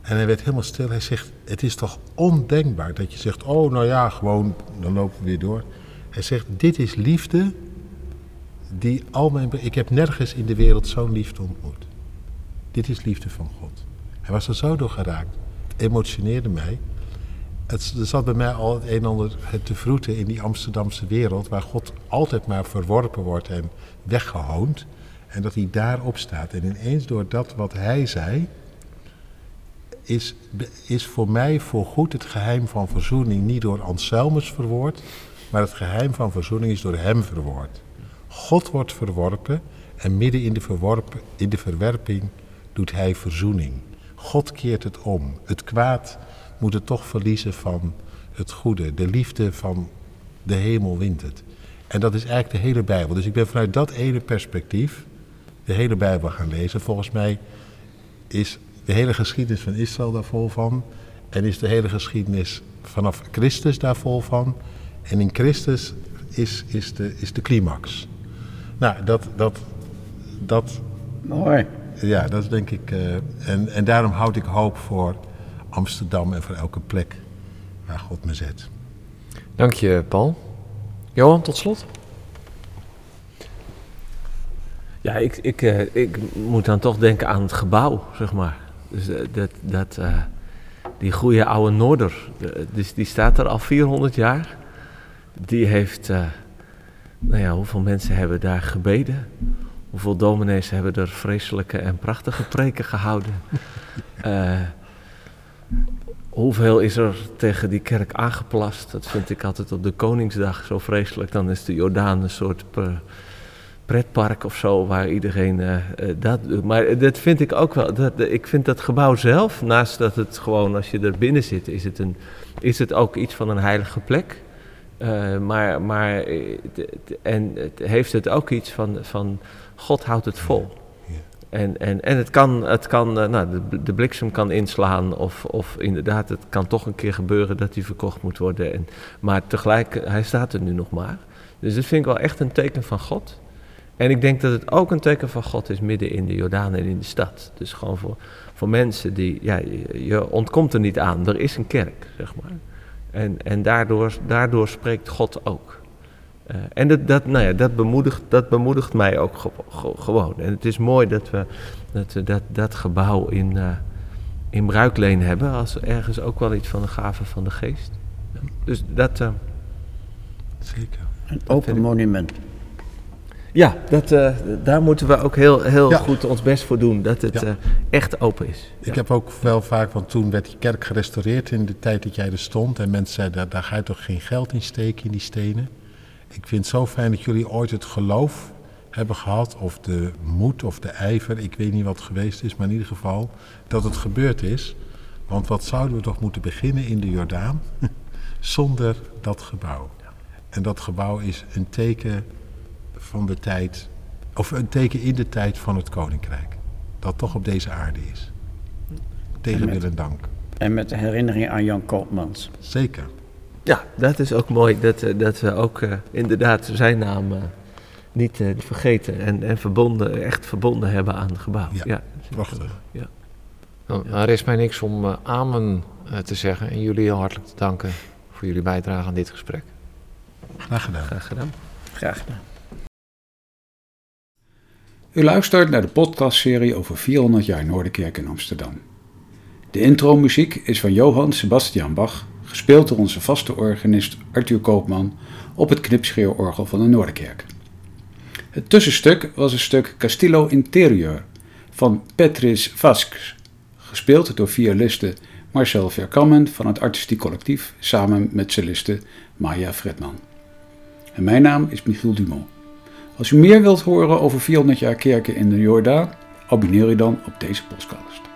En hij werd helemaal stil. Hij zegt, het is toch ondenkbaar dat je zegt, oh nou ja, gewoon, dan lopen we weer door. Hij zegt, dit is liefde die al mijn... Ik heb nergens in de wereld zo'n liefde ontmoet. Dit is liefde van God. Hij was er zo door geraakt. Het emotioneerde mij. Het, er zat bij mij al een en ander te vroeten in die Amsterdamse wereld... waar God altijd maar verworpen wordt en weggehoond... En dat hij daarop staat. En ineens door dat wat hij zei, is, is voor mij voorgoed het geheim van verzoening niet door Anselmus verwoord, maar het geheim van verzoening is door hem verwoord. God wordt verworpen en midden in de, verworpen, in de verwerping doet hij verzoening. God keert het om. Het kwaad moet het toch verliezen van het goede. De liefde van de hemel wint het. En dat is eigenlijk de hele Bijbel. Dus ik ben vanuit dat ene perspectief de hele Bijbel gaan lezen. Volgens mij is de hele geschiedenis van Israël daar vol van. En is de hele geschiedenis vanaf Christus daar vol van. En in Christus is, is, de, is de climax. Nou, dat. dat, dat Mooi. Ja, dat is denk ik. Uh, en, en daarom houd ik hoop voor Amsterdam en voor elke plek waar God me zet. Dank je, Paul. Johan, tot slot. Ja, ik, ik, uh, ik moet dan toch denken aan het gebouw, zeg maar. Dus uh, dat, dat, uh, die goede oude Noorder, dus die staat er al 400 jaar. Die heeft, nou ja, hoeveel mensen hebben daar gebeden? Hoeveel dominees hebben er vreselijke en prachtige preken gehouden? hoeveel is er tegen die kerk aangeplast? Dat vind ik altijd op de Koningsdag zo vreselijk. Dan is de Jordaan een soort pretpark of zo, waar iedereen uh, dat doet. Maar dat vind ik ook wel. Dat, ik vind dat gebouw zelf, naast dat het gewoon als je er binnen zit, is het, een, is het ook iets van een heilige plek. Uh, maar, maar en het heeft het ook iets van, van God houdt het vol. En, en, en het kan, het kan nou, de, de, bliksem kan inslaan of, of inderdaad, het kan toch een keer gebeuren dat hij verkocht moet worden. En, maar tegelijk, hij staat er nu nog maar. Dus dat vind ik wel echt een teken van God. En ik denk dat het ook een teken van God is midden in de Jordaan en in de stad. Dus gewoon voor, voor mensen die, ja, je, ontkomt er niet aan. Er is een kerk, zeg maar. En, en daardoor, daardoor spreekt God ook. Uh, en dat, dat, nou ja, dat, bemoedigt, dat bemoedigt mij ook ge, ge, gewoon. En het is mooi dat we dat, dat, dat gebouw in, uh, in bruikleen hebben. Als ergens ook wel iets van de gave van de geest. Dus dat... Uh, Zeker. Een open monument. Ja, dat, uh, daar moeten we ook heel, heel ja. goed ons best voor doen, dat het ja. uh, echt open is. Ik ja. heb ook wel vaak, want toen werd die kerk gerestaureerd in de tijd dat jij er stond. En mensen zeiden, daar, daar ga je toch geen geld in steken, in die stenen. Ik vind het zo fijn dat jullie ooit het geloof hebben gehad, of de moed of de ijver, ik weet niet wat het geweest is, maar in ieder geval dat het gebeurd is. Want wat zouden we toch moeten beginnen in de Jordaan zonder dat gebouw? En dat gebouw is een teken van de tijd, of een teken in de tijd van het koninkrijk. Dat toch op deze aarde is. Tegen met, wil en dank. En met de herinnering aan Jan Koopmans. Zeker. Ja, dat is ook mooi dat, dat we ook uh, inderdaad zijn naam uh, niet uh, vergeten en, en verbonden, echt verbonden hebben aan het gebouw. Ja, ja. prachtig. Ja. Nou, nou, er is mij niks om amen te zeggen en jullie heel hartelijk te danken voor jullie bijdrage aan dit gesprek. Graag gedaan. Graag gedaan. Graag gedaan. U luistert naar de podcastserie over 400 jaar Noorderkerk in Amsterdam. De intromuziek is van Johann Sebastian Bach, gespeeld door onze vaste organist Arthur Koopman op het knipscheerorgel van de Noorderkerk. Het tussenstuk was een stuk Castillo Interieur van Petris Vasques, gespeeld door violiste Marcel Verkammen van het artistiek collectief samen met celliste Maya Fredman. En mijn naam is Michiel Dumont. Als u meer wilt horen over 400 jaar kerken in de Jordaan, abonneer u dan op deze podcast.